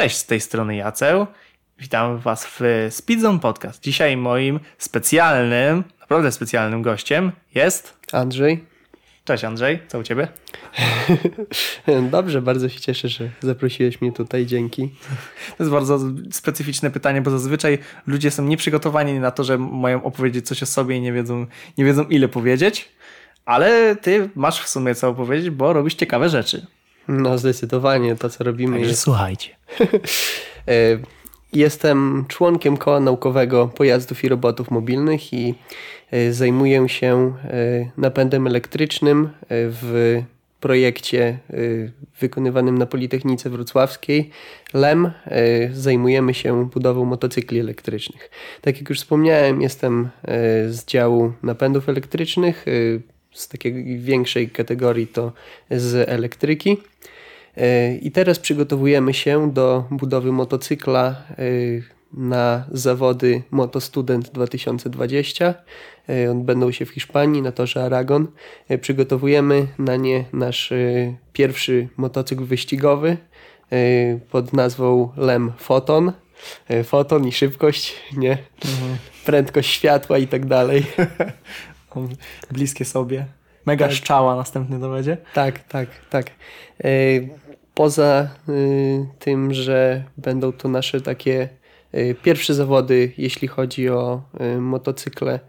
Cześć, z tej strony Jaceł. Witam Was w Speedzone Podcast. Dzisiaj moim specjalnym, naprawdę specjalnym gościem jest Andrzej. Cześć Andrzej, co u Ciebie? Dobrze, bardzo się cieszę, że zaprosiłeś mnie tutaj, dzięki. To jest bardzo specyficzne pytanie, bo zazwyczaj ludzie są nieprzygotowani na to, że mają opowiedzieć coś o sobie i nie wiedzą, nie wiedzą ile powiedzieć, ale Ty masz w sumie co opowiedzieć, bo robisz ciekawe rzeczy. No zdecydowanie, to co robimy Także jest... słuchajcie. E, jestem członkiem koła naukowego pojazdów i robotów mobilnych i e, zajmuję się e, napędem elektrycznym w projekcie wykonywanym na Politechnice Wrocławskiej LEM zajmujemy się budową motocykli elektrycznych. Tak jak już wspomniałem, jestem z działu napędów elektrycznych, z takiej większej kategorii to z elektryki. E, I teraz przygotowujemy się do budowy motocykla e, na zawody Motostudent 2020. E, Odbędą się w Hiszpanii na torze Aragon. Przygotowujemy na nie nasz pierwszy motocykl wyścigowy pod nazwą Lem Foton. Foton i szybkość, nie? Mhm. Prędkość światła i tak dalej. Bliskie sobie. Mega tak. szczała następny to będzie? Tak, tak, tak. Poza y, tym, że będą to nasze takie y, pierwsze zawody, jeśli chodzi o y, motocykle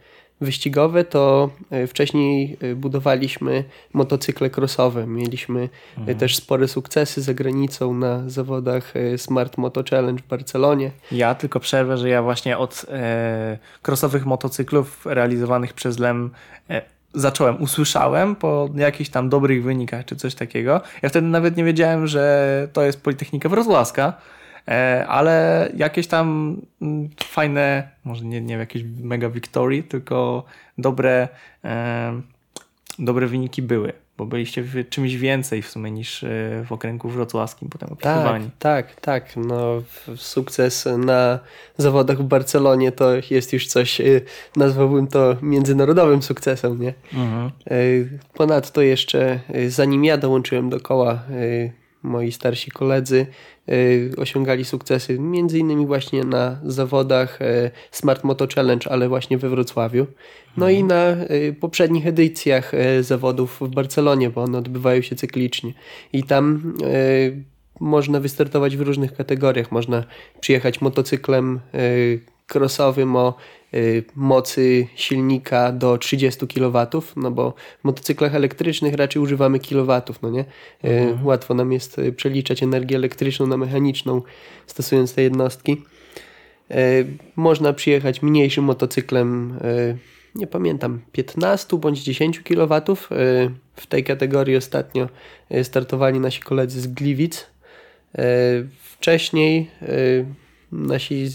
wyścigowe, to wcześniej budowaliśmy motocykle crossowe. Mieliśmy mhm. też spore sukcesy za granicą na zawodach Smart Moto Challenge w Barcelonie. Ja tylko przerwę, że ja właśnie od e, crossowych motocyklów realizowanych przez LEM e, zacząłem, usłyszałem po jakichś tam dobrych wynikach czy coś takiego. Ja wtedy nawet nie wiedziałem, że to jest Politechnika Wrocławska, e, ale jakieś tam mm, fajne, może nie, nie wiem, jakieś mega Victory, tylko dobre, e, dobre wyniki były bo byliście w czymś więcej w sumie niż e, w okręgu wrocławskim potem opisywani. Tak, tak, tak. No, sukces na zawodach w Barcelonie to jest już coś, e, nazwałbym to międzynarodowym sukcesem, nie? Mhm. E, ponadto jeszcze, zanim ja dołączyłem do koła, moi starsi koledzy osiągali sukcesy między innymi właśnie na zawodach Smart Moto Challenge, ale właśnie we Wrocławiu. No i na y, poprzednich edycjach y, zawodów w Barcelonie, bo one odbywają się cyklicznie. I tam y, można wystartować w różnych kategoriach. Można przyjechać motocyklem crossowym o mocy silnika do 30 kW, no bo w motocyklach elektrycznych raczej używamy kilowatów, no nie? Mhm. Łatwo nam jest przeliczać energię elektryczną na mechaniczną, stosując te jednostki. Można przyjechać mniejszym motocyklem nie pamiętam, 15 bądź 10 kW. Y, w tej kategorii ostatnio y, startowali nasi koledzy z Gliwic. Y, wcześniej nasi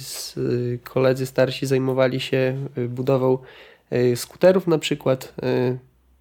koledzy starsi zajmowali się budową skuterów na przykład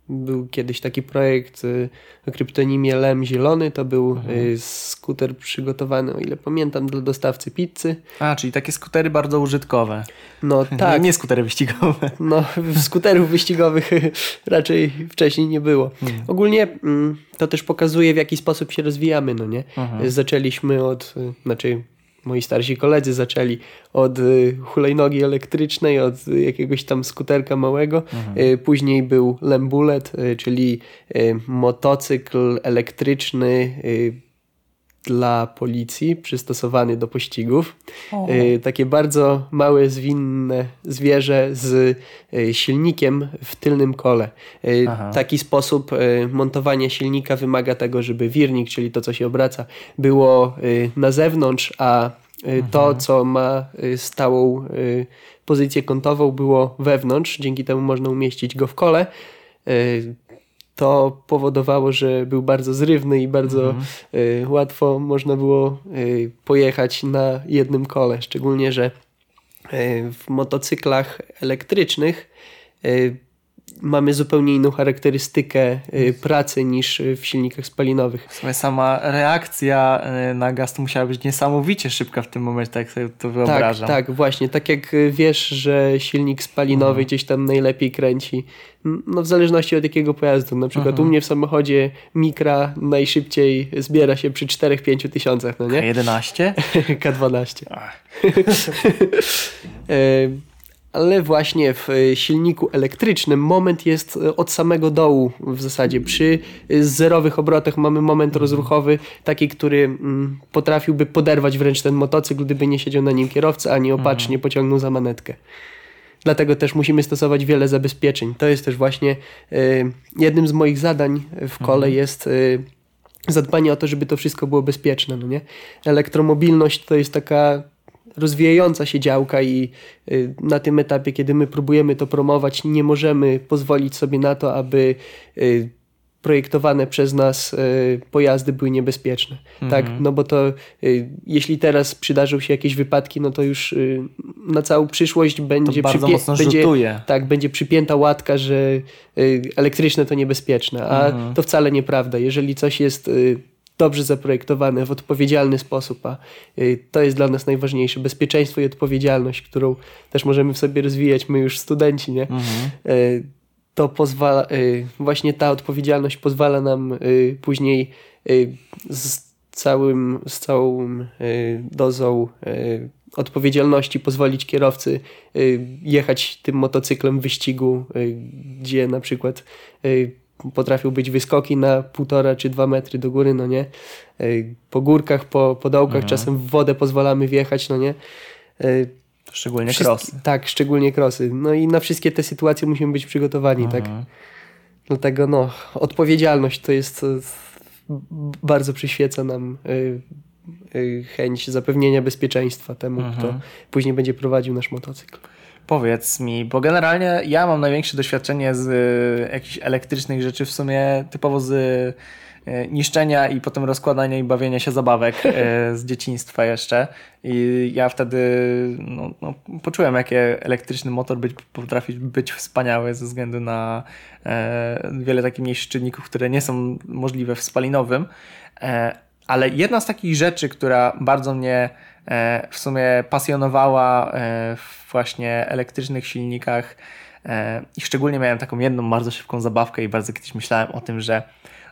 był kiedyś taki projekt y, o kryptonimie Lem Zielony. To był mhm. Y, skuter przygotowany, o ile pamiętam, dla dostawcy pizzy. A, czyli takie skutery bardzo użytkowe. No tak. Nie skutery wyścigowe. No, skuterów wyścigowych raczej wcześniej nie było. Mhm. Ogólnie mm, to też pokazuje, w jaki sposób się rozwijamy, no nie? Mhm. Zaczęliśmy od, y, znaczy moi starsi koledzy zaczęli od y, hulajnogi elektrycznej, od jakiegoś tam skuterka małego. Mhm. Y, później był Lembulet, y, czyli motocykl elektryczny dla policji, przystosowany do pościgów. O. Takie bardzo małe, zwinne zwierzę z silnikiem w tylnym kole. Aha. Taki sposób montowania silnika wymaga tego, żeby wirnik, czyli to, co się obraca, było na zewnątrz, a to, mhm. co ma stałą pozycję kątową, było wewnątrz. Dzięki temu można umieścić go w kole to powodowało, że był bardzo zrywny i bardzo mhm. y, łatwo można było y, pojechać na jednym kole. Szczególnie, że y, w motocyklach elektrycznych mamy zupełnie inną charakterystykę y, pracy niż w silnikach spalinowych. W sumie sama reakcja y, na gaz musiała być niesamowicie szybka w tym momencie, tak sobie to wyobrażam. Tak, tak, właśnie. Tak jak wiesz, że silnik spalinowy mhm. gdzieś tam najlepiej kręci, no w zależności od jakiego pojazdu. Na przykład mhm. u mnie w samochodzie Mikra najszybciej zbiera się przy 4-5 tysiącach, no nie? K11? K12. ale właśnie w e, silniku elektrycznym moment jest e, od samego dołu w zasadzie. Przy e, zerowych obrotach mamy moment mhm. rozruchowy, taki, który mm, potrafiłby poderwać wręcz ten motocykl, gdyby nie siedział na nim kierowca, ani opacznie mhm. pociągnął za manetkę. Dlatego też musimy stosować wiele zabezpieczeń. To jest też właśnie jednym z moich zadań w kole mhm. jest zadbanie o to, żeby to wszystko było bezpieczne. No nie? Elektromobilność to jest taka rozwijająca się działka i y, na tym etapie, kiedy my próbujemy to promować, nie możemy pozwolić sobie na to, aby y, projektowane przez nas y, pojazdy były niebezpieczne. Mhm. Tak, no bo to jeśli teraz przydarzą się jakieś wypadki, no to już na całą przyszłość będzie, to bardzo mocno będzie, rzutuje. tak, będzie przypięta łatka, że elektryczne to niebezpieczne, a mhm. to wcale nieprawda. Jeżeli coś jest dobrze zaprojektowane w odpowiedzialny sposób, a y, to jest dla nas najważniejsze. Bezpieczeństwo i odpowiedzialność, którą też możemy w sobie rozwijać, my już studenci, nie? Mhm. Y, to pozwala, y, właśnie ta odpowiedzialność pozwala nam później z całym, z całą dozą odpowiedzialności pozwolić kierowcy jechać tym motocyklem w wyścigu, gdzie na przykład potrafił być wyskoki na półtora czy dwa metry do góry, no nie. Po górkach, po, po dołkach, mhm. czasem w wodę pozwalamy wjechać, no nie. Szczególnie Wszystkie, krosy. Tak, szczególnie krosy. No i na wszystkie te sytuacje musimy być przygotowani, tak. mhm. tak. Dlatego no, odpowiedzialność to jest, bardzo przyświeca nam chęć zapewnienia bezpieczeństwa temu, mhm. kto później będzie prowadził nasz motocykl. Powiedz mi, bo generalnie ja mam największe doświadczenie z y, jakichś elektrycznych rzeczy, w sumie typowo z y, niszczenia i potem rozkładania i bawienia się zabawek y, z dzieciństwa jeszcze. I ja wtedy no, no, poczułem, jakie elektryczny motor być, potrafi być wspaniały ze względu na e, wiele takich mniejszych czynników, które nie są możliwe w spalinowym. E, ale jedna z takich rzeczy, która bardzo mnie w sumie pasjonowała e, właśnie elektrycznych silnikach e, i szczególnie miałem taką jedną bardzo szybką zabawkę i bardzo kiedyś myślałem o tym, że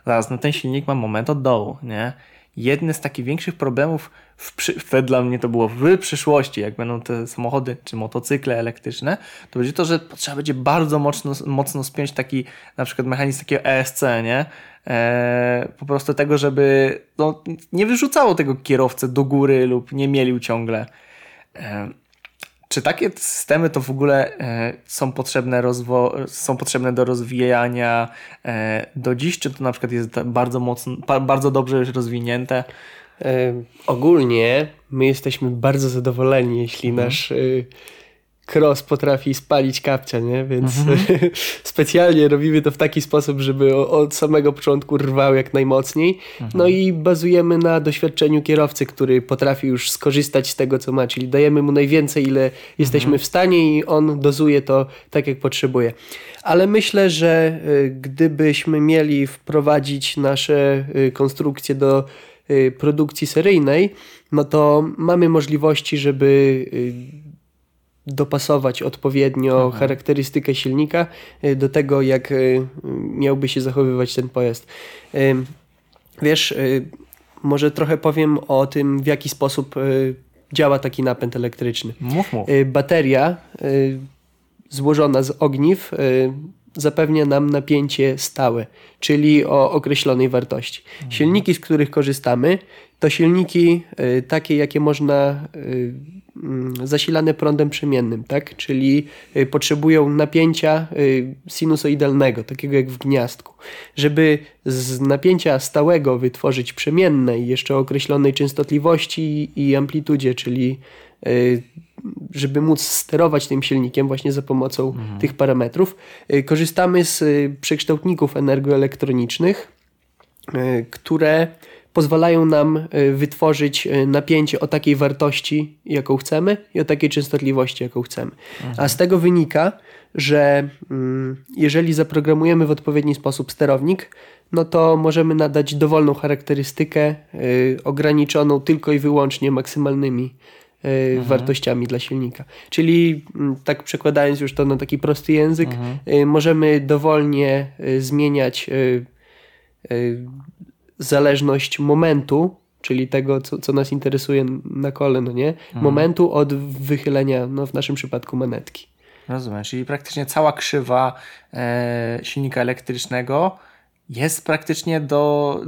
zaraz no ten silnik ma moment od dołu, nie? Jedny z takich większych problemów w wtedy dla mnie to było w przyszłości, jak będą te samochody czy motocykle elektryczne, to będzie to, że trzeba będzie bardzo mocno, mocno spiąć taki na przykład mechanizm takiego ESC, nie? E, po prostu tego, żeby no, nie wyrzucało tego kierowcę do góry lub nie mielił ciągle. E, czy takie systemy to w ogóle e, są, potrzebne są potrzebne do rozwijania e, do dziś, czy to na przykład jest bardzo mocno, bardzo dobrze już rozwinięte? Ogólnie my jesteśmy bardzo zadowoleni, jeśli mhm. nasz cross potrafi spalić kapcia, nie? Więc mhm. specjalnie robimy to w taki sposób, żeby od samego początku rwał jak najmocniej. Mhm. No i bazujemy na doświadczeniu kierowcy, który potrafi już skorzystać z tego, co ma, czyli dajemy mu najwięcej, ile jesteśmy mhm. w stanie i on dozuje to tak, jak potrzebuje. Ale myślę, że y, gdybyśmy mieli wprowadzić nasze y, konstrukcje do y, produkcji seryjnej, no to mamy możliwości, żeby dopasować odpowiednio mhm. charakterystykę silnika y, do tego, jak y, miałby się zachowywać ten pojazd. Wiesz, y, może trochę powiem o tym, w jaki sposób działa taki napęd elektryczny. Mów, mów. Bateria złożona z ogniw zapewnia nam napięcie stałe, czyli o określonej wartości. Mhm. Silniki, z których korzystamy, to silniki takie, jakie można zasilane prądem przemiennym, tak? czyli y, potrzebują napięcia y, sinusoidalnego, takiego jak w gniazdku. Żeby z napięcia stałego wytworzyć przemienne i jeszcze o określonej częstotliwości i amplitudzie, czyli y, żeby móc sterować tym silnikiem właśnie za pomocą mhm. tych parametrów, korzystamy z przekształtników energoelektronicznych, które pozwalają nam e, wytworzyć e, napięcie o takiej wartości, jaką chcemy i o takiej częstotliwości, jaką chcemy. Mhm. A z tego wynika, że mm, jeżeli zaprogramujemy w odpowiedni sposób sterownik, no to możemy nadać dowolną charakterystykę y, ograniczoną tylko i wyłącznie maksymalnymi y, mhm. wartościami dla silnika. Czyli mm, tak przekładając już to na taki prosty język, mhm. możemy dowolnie zmieniać zależność momentu czyli tego, co, co nas interesuje na kole, no nie? Mhm. Momentu od wychylenia, no w naszym przypadku manetki. Rozumiem, czyli praktycznie cała krzywa e, silnika elektrycznego jest praktycznie do.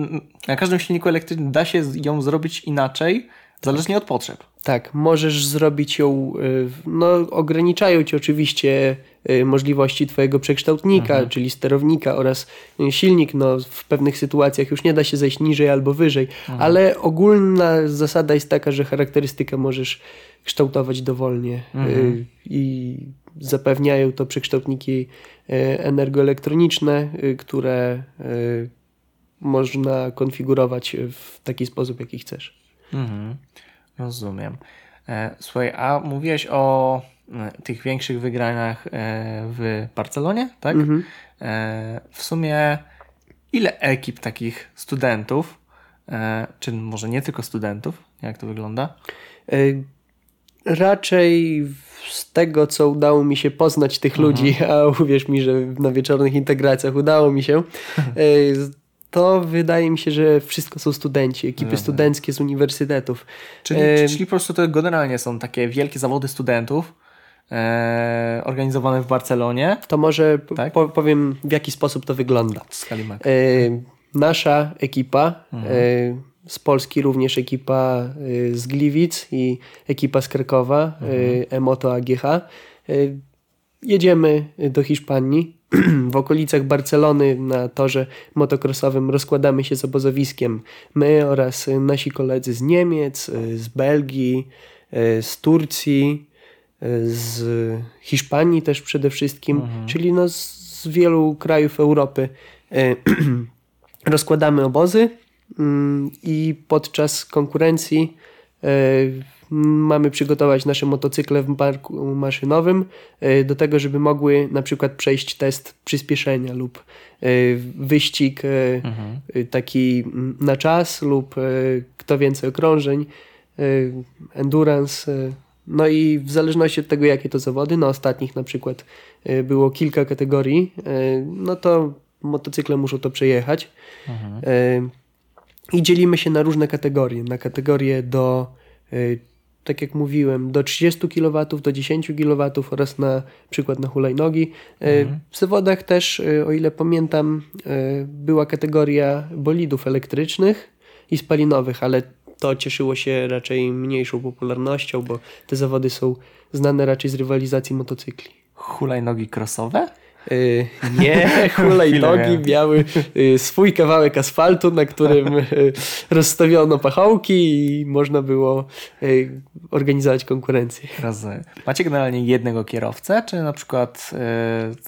Na każdym silniku elektrycznym da się ją zrobić inaczej, zależnie od potrzeb. Tak, możesz zrobić ją, y, no ograniczają ci oczywiście y, możliwości twojego przekształtnika, mhm. czyli sterownika oraz y, silnik, no w pewnych sytuacjach już nie da się zejść niżej albo wyżej, mhm. ale ogólna zasada jest taka, że charakterystykę możesz kształtować dowolnie mhm. i zapewniają to przekształtniki energoelektroniczne, które można konfigurować w taki sposób, jaki chcesz. Mhm. Rozumiem. E, słuchaj, a mówiłeś o e, tych większych wygraniach e, w Barcelonie, tak? Mhm. W sumie ile ekip takich studentów, czy może nie tylko studentów, jak to wygląda? Raczej z tego, co udało mi się poznać tych mhm. ludzi, a uwierz mi, że na wieczornych integracjach udało mi się, to wydaje mi się, że wszystko są studenci, ekipy mhm. studenckie z uniwersytetów. Czyli, e... czyli po prostu to generalnie są takie wielkie zawody studentów e... organizowane w Barcelonie. To może tak? po, powiem, w jaki sposób to wygląda. E... Nasza ekipa, mhm. e... z Polski również ekipa z Gliwic i ekipa z Krakowa, mhm. Emoto AGH. E, jedziemy do Hiszpanii w okolicach Barcelony na torze motocrossowym rozkładamy się z obozowiskiem. My oraz nasi koledzy z Niemiec, z Belgii, z Turcji, z Hiszpanii też przede wszystkim, mhm. czyli no z wielu krajów Europy. Rozkładamy obozy mm, i podczas konkurencji e, mamy przygotować nasze motocykle w parku maszynowym e, do tego, żeby mogły na przykład przejść test przyspieszenia lub e, wyścig e, mhm. taki na czas lub kto więcej okrążeń, endurance. No i w zależności od tego, jakie to zawody, na ostatnich na przykład było kilka kategorii, no to motocykle muszą to przejechać. Mhm. I dzielimy się na różne kategorie. Na kategorie do tak jak mówiłem, do 30 kW, do 10 kW oraz na przykład na hulajnogi. E, mhm. W zawodach też, e, o ile pamiętam, e, była kategoria bolidów elektrycznych i spalinowych, ale to cieszyło się raczej mniejszą popularnością, bo te zawody są znane raczej z rywalizacji motocykli. Hulajnogi crossowe? Y, nie, hulajnogi miały y, swój kawałek asfaltu, na którym y, rozstawiono pachołki i można było organizować konkurencję. Rozumiem. Macie generalnie jednego kierowcę, czy na przykład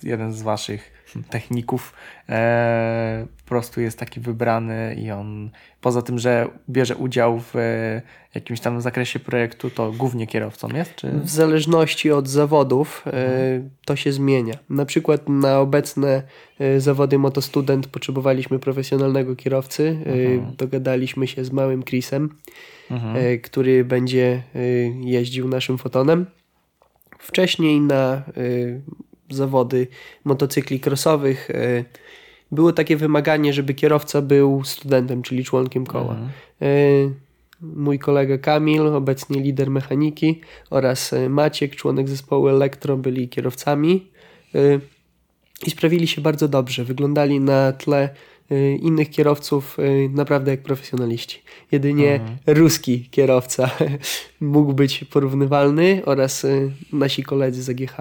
jeden z waszych techników e, po prostu jest taki wybrany i on poza tym, że bierze udział w e, jakimś tam zakresie projektu, to głównie kierowcą jest? Czy... W zależności od zawodów e, mhm. to się zmienia. Na przykład na obecne e, zawody motostudent potrzebowaliśmy profesjonalnego kierowcy. E, mhm. Dogadaliśmy się z małym Chrisem, mhm. E, który będzie jeździł naszym fotonem. Wcześniej na zawody motocykli crossowych e, było takie wymaganie, żeby kierowca był studentem, czyli członkiem koła. Mhm. E, mój kolega Kamil, obecnie lider mechaniki oraz e, Maciek, członek zespołu Elektro, byli kierowcami i sprawili się bardzo dobrze. Wyglądali na tle innych kierowców naprawdę jak profesjonaliści. Jedynie mhm. ruski kierowca mógł być porównywalny oraz nasi koledzy z AGH.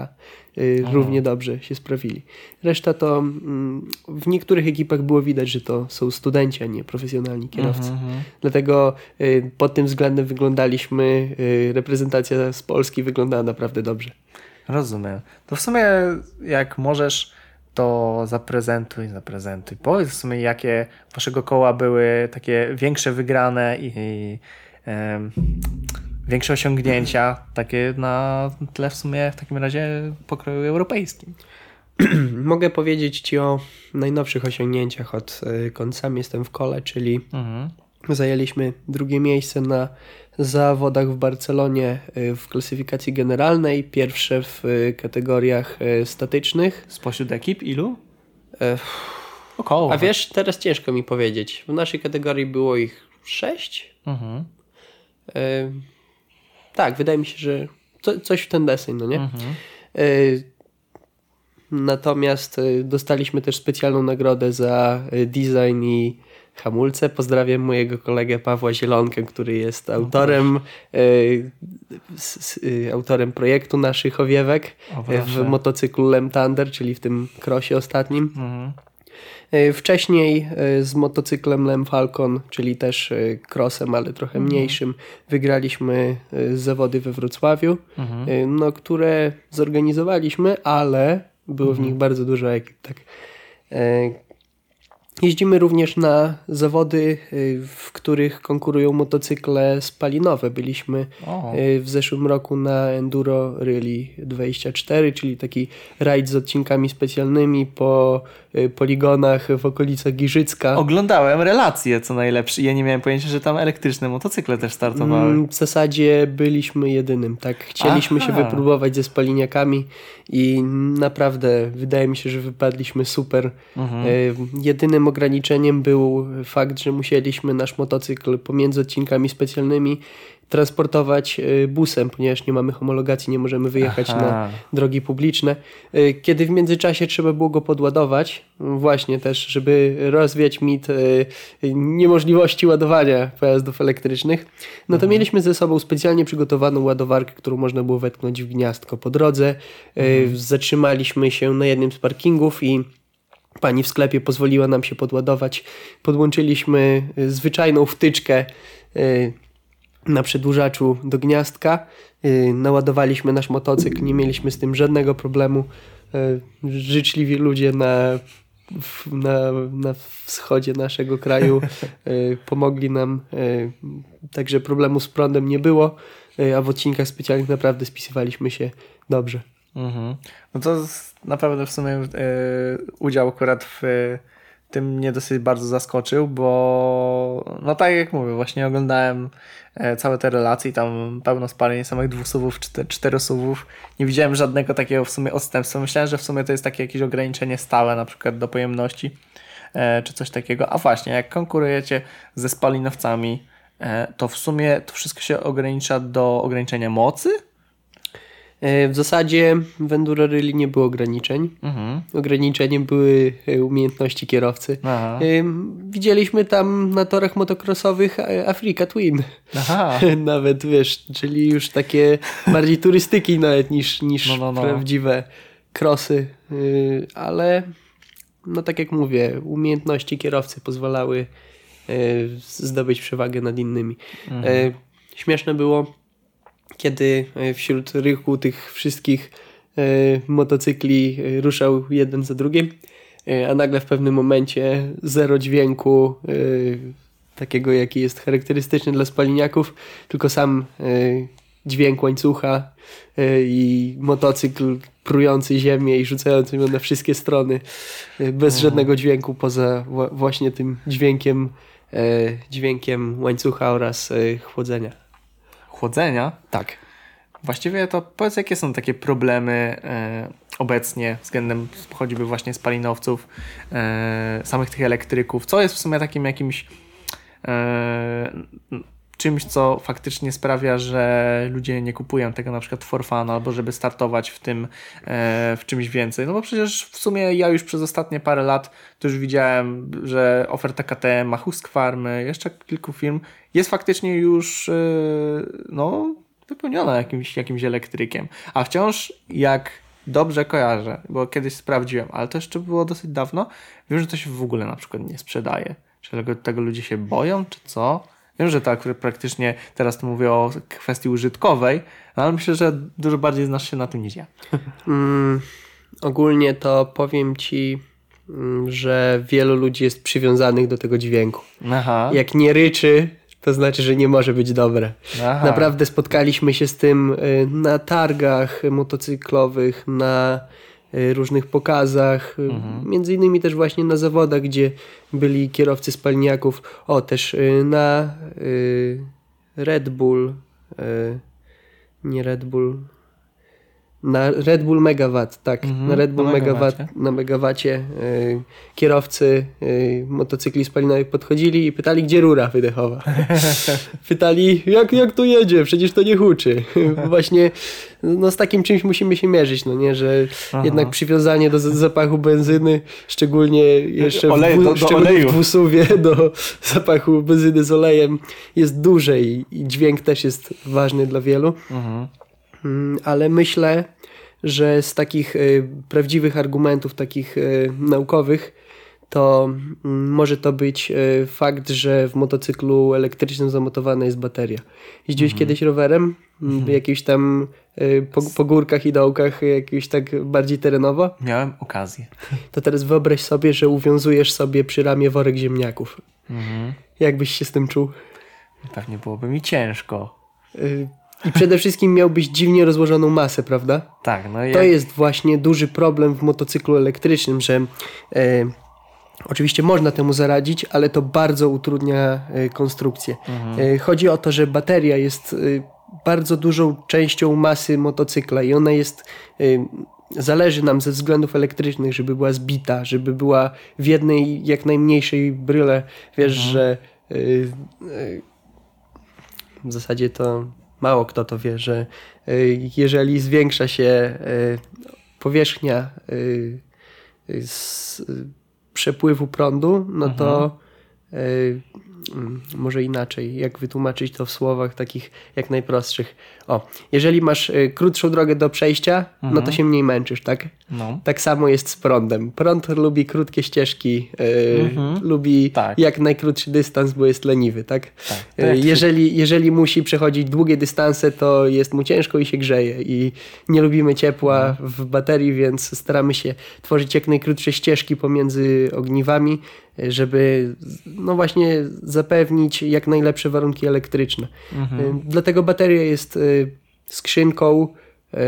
Y, równie dobrze się sprawili. Reszta to mm, w niektórych ekipach było widać, że to są studenci, a nie profesjonalni kierowcy. Mhm, mhm. Dlatego y, pod tym względem wyglądaliśmy, y, reprezentacja z Polski wyglądała naprawdę dobrze. Rozumiem. To w sumie jak możesz to zaprezentuj, zaprezentuj. Powiedz w sumie, jakie waszego koła były takie większe wygrane i, i większe osiągnięcia, takie na tle w sumie w takim razie pokroju europejskim. Mogę powiedzieć Ci o najnowszych osiągnięciach od y, sam jestem w kole, czyli mhm. zajęliśmy drugie miejsce na zawodach w Barcelonie y, w klasyfikacji generalnej, pierwsze w y, kategoriach statycznych. Spośród ekip ilu? Około. A wiesz, teraz ciężko mi powiedzieć. W naszej kategorii było ich sześć. Mhm. Tak, wydaje mi się, że co, coś w ten deseń, no nie? Mhm. Natomiast y, dostaliśmy też specjalną nagrodę za y, design i hamulce. Pozdrawiam mojego kolegę Pawła Zielonkę, który jest autorem, y, autorem projektu naszych owiewek w motocyklu Lem Thunder, czyli w tym krosie ostatnim. Mhm. Wcześniej z motocyklem Lem Falcon, czyli też crossem, ale trochę mhm. mniejszym, wygraliśmy zawody we Wrocławiu, mhm. no, które zorganizowaliśmy, ale było w nich mhm. bardzo dużo ekip, tak. Jeździmy również na zawody, e, w których konkurują motocykle spalinowe. Byliśmy o. E, w zeszłym roku na Enduro Rally 24, czyli taki rajd z odcinkami specjalnymi po Y, poligonach w okolicach Giżycka. Oglądałem relacje, co najlepsze. Ja nie miałem pojęcia, że tam elektryczne motocykle też startowały. Mm, w zasadzie byliśmy jedynym, tak. Chcieliśmy Aha. się wypróbować ze spaliniakami i naprawdę wydaje mi się, że wypadliśmy super. Mhm. Y, ograniczeniem był fakt, że musieliśmy nasz motocykl pomiędzy odcinkami specjalnymi transportować y, busem, ponieważ nie mamy homologacji, nie możemy wyjechać Aha. na drogi publiczne. Y, kiedy w międzyczasie trzeba było go podładować, właśnie też, żeby rozwiać mit y, niemożliwości ładowania pojazdów elektrycznych, no to mhm. mieliśmy ze sobą specjalnie przygotowaną ładowarkę, którą można było wetknąć w gniazdko po drodze. Mhm. Zatrzymaliśmy się na jednym z parkingów i pani w sklepie pozwoliła nam się podładować. Podłączyliśmy zwyczajną wtyczkę na przedłużaczu do gniazdka. Y, naładowaliśmy nasz motocykl, nie mieliśmy z tym żadnego problemu. Y, życzliwi ludzie na, na, na wschodzie naszego kraju y, pomogli nam, także problemu z prądem nie było, a w odcinkach specjalnych naprawdę spisywaliśmy się dobrze. Mhm. No to naprawdę w sumie udział akurat w tym mnie dosyć bardzo zaskoczył, bo no tak jak mówię, właśnie oglądałem e, całe te relacje i tam pełno spaleń samych dwóch suwów, cztery suwów. Nie widziałem żadnego takiego w sumie odstępstwa. Myślałem, że w sumie to jest takie jakieś ograniczenie stałe, na przykład do pojemności e, czy coś takiego. A właśnie, jak konkurujecie ze spalinowcami, e, to w sumie to wszystko się ogranicza do ograniczenia mocy? E, w zasadzie w Enduro Rally nie było ograniczeń. Mhm. Ograniczeniem były e, umiejętności kierowcy. Aha. E, widzieliśmy tam na torach motocrossowych Africa Twin. Aha. nawet, wiesz, czyli już takie bardziej turystyki nawet niż, niż no, no, no. prawdziwe krosy. Ale no tak jak mówię, umiejętności kierowcy pozwalały zdobyć przewagę nad innymi. Mhm. Śmieszne było kiedy e, wśród rychu tych wszystkich e, motocykli e, ruszał jeden za drugim, a nagle w pewnym momencie zero dźwięku takiego, jaki jest charakterystyczny dla spaliniaków, tylko sam dźwięk łańcucha i motocykl prujący ziemię i rzucający ją na wszystkie strony bez mhm. żadnego dźwięku poza właśnie tym dźwiękiem dźwiękiem łańcucha oraz chłodzenia chłodzenia. Tak. Właściwie to powiedz, jakie są takie problemy e, obecnie względem choćby właśnie spalinowców, e, samych tych elektryków? Co jest w sumie takim jakimś e, czymś, co faktycznie sprawia, że ludzie nie kupują tego na przykład for fun, albo żeby startować w tym, e, w czymś więcej. No bo przecież w sumie ja już przez ostatnie parę lat to już widziałem, że oferta KTM, Huskfarmy, jeszcze kilku firm jest faktycznie już e, no, wypełniona jakimś, jakimś elektrykiem. A wciąż jak dobrze kojarzę, bo kiedyś sprawdziłem, ale to jeszcze było dosyć dawno, wiem, że to się w ogóle na przykład nie sprzedaje. Czy tego, tego ludzie się boją, czy co? Wiem, że tak praktycznie teraz to mówię o kwestii użytkowej, ale myślę, że dużo bardziej znasz się na tym niż ja. Mm, ogólnie to powiem ci, mm, że wielu ludzi jest przywiązanych do tego dźwięku. Aha. Jak nie ryczy, to znaczy, że nie może być dobre. Aha. Naprawdę spotkaliśmy się z tym y, na targach motocyklowych, na różnych pokazach, y, Mhm. między innymi też właśnie na zawodach, gdzie byli kierowcy spalniaków. O, też y, na y, Red Bull, y, nie Red Bull, na Red Bull Megawatt, tak, Mhm, na Red Bull na Megawatt, na Megawacie y, kierowcy y, motocykli spalinowych podchodzili i pytali, gdzie rura wydechowa. pytali, jak, jak to jedzie, przecież to nie huczy. Właśnie no, z takim czymś musimy się mierzyć, no nie, że Aha. jednak przywiązanie do zapachu benzyny, szczególnie jeszcze Olej- w, do- do szczególnie oleju. w dwusuwie do zapachu benzyny z olejem jest duże i, i dźwięk też jest ważny dla wielu. Mhm. Mm, ale myślę, że z takich y, prawdziwych argumentów, takich y, naukowych, to mm, może to być y, fakt, że w motocyklu elektrycznym zamontowana jest bateria. Jeździłeś kiedyś rowerem? Mm, Jakimś tam po, po górkach i dołkach, jakimś tak bardziej terenowo? Miałem okazję. To teraz wyobraź sobie, że uwiązujesz sobie przy ramię worek ziemniaków. Mhm. Jak byś się z tym czuł? Pewnie byłoby mi ciężko. I przede wszystkim miałbyś dziwnie rozłożoną masę, prawda? Tak, no i To jest właśnie duży problem w motocyklu elektrycznym, że e, oczywiście można temu zaradzić, ale to bardzo utrudnia e, konstrukcję. E, chodzi o to, że bateria jest e, bardzo dużą częścią masy motocykla i ona jest. E, Zależy nam ze względów elektrycznych, żeby była zbita, żeby była w jednej jak najmniejszej bryle. Wiesz, że e, e, w zasadzie to mało kto to wie, że y, jeżeli zwiększa się y, powierzchnia y, z, przepływu prądu, no to mm, może inaczej, jak wytłumaczyć to w słowach takich jak najprostszych. O, jeżeli masz y, krótszą drogę do przejścia, no to się mniej męczysz, tak? No. Tak samo jest z prądem. Prąd lubi krótkie ścieżki, y, Mhm. lubi Tak. jak najkrótszy dystans, bo jest leniwy, tak? Tak. Tak, Jeżeli, jeżeli musi przechodzić długie dystanse, to jest mu ciężko i się grzeje. I nie lubimy ciepła Mhm. w baterii, więc staramy się tworzyć jak najkrótsze ścieżki pomiędzy ogniwami, żeby no właśnie zapewnić jak najlepsze warunki elektryczne. Mhm. E, Dlatego bateria jest e, skrzynką. e,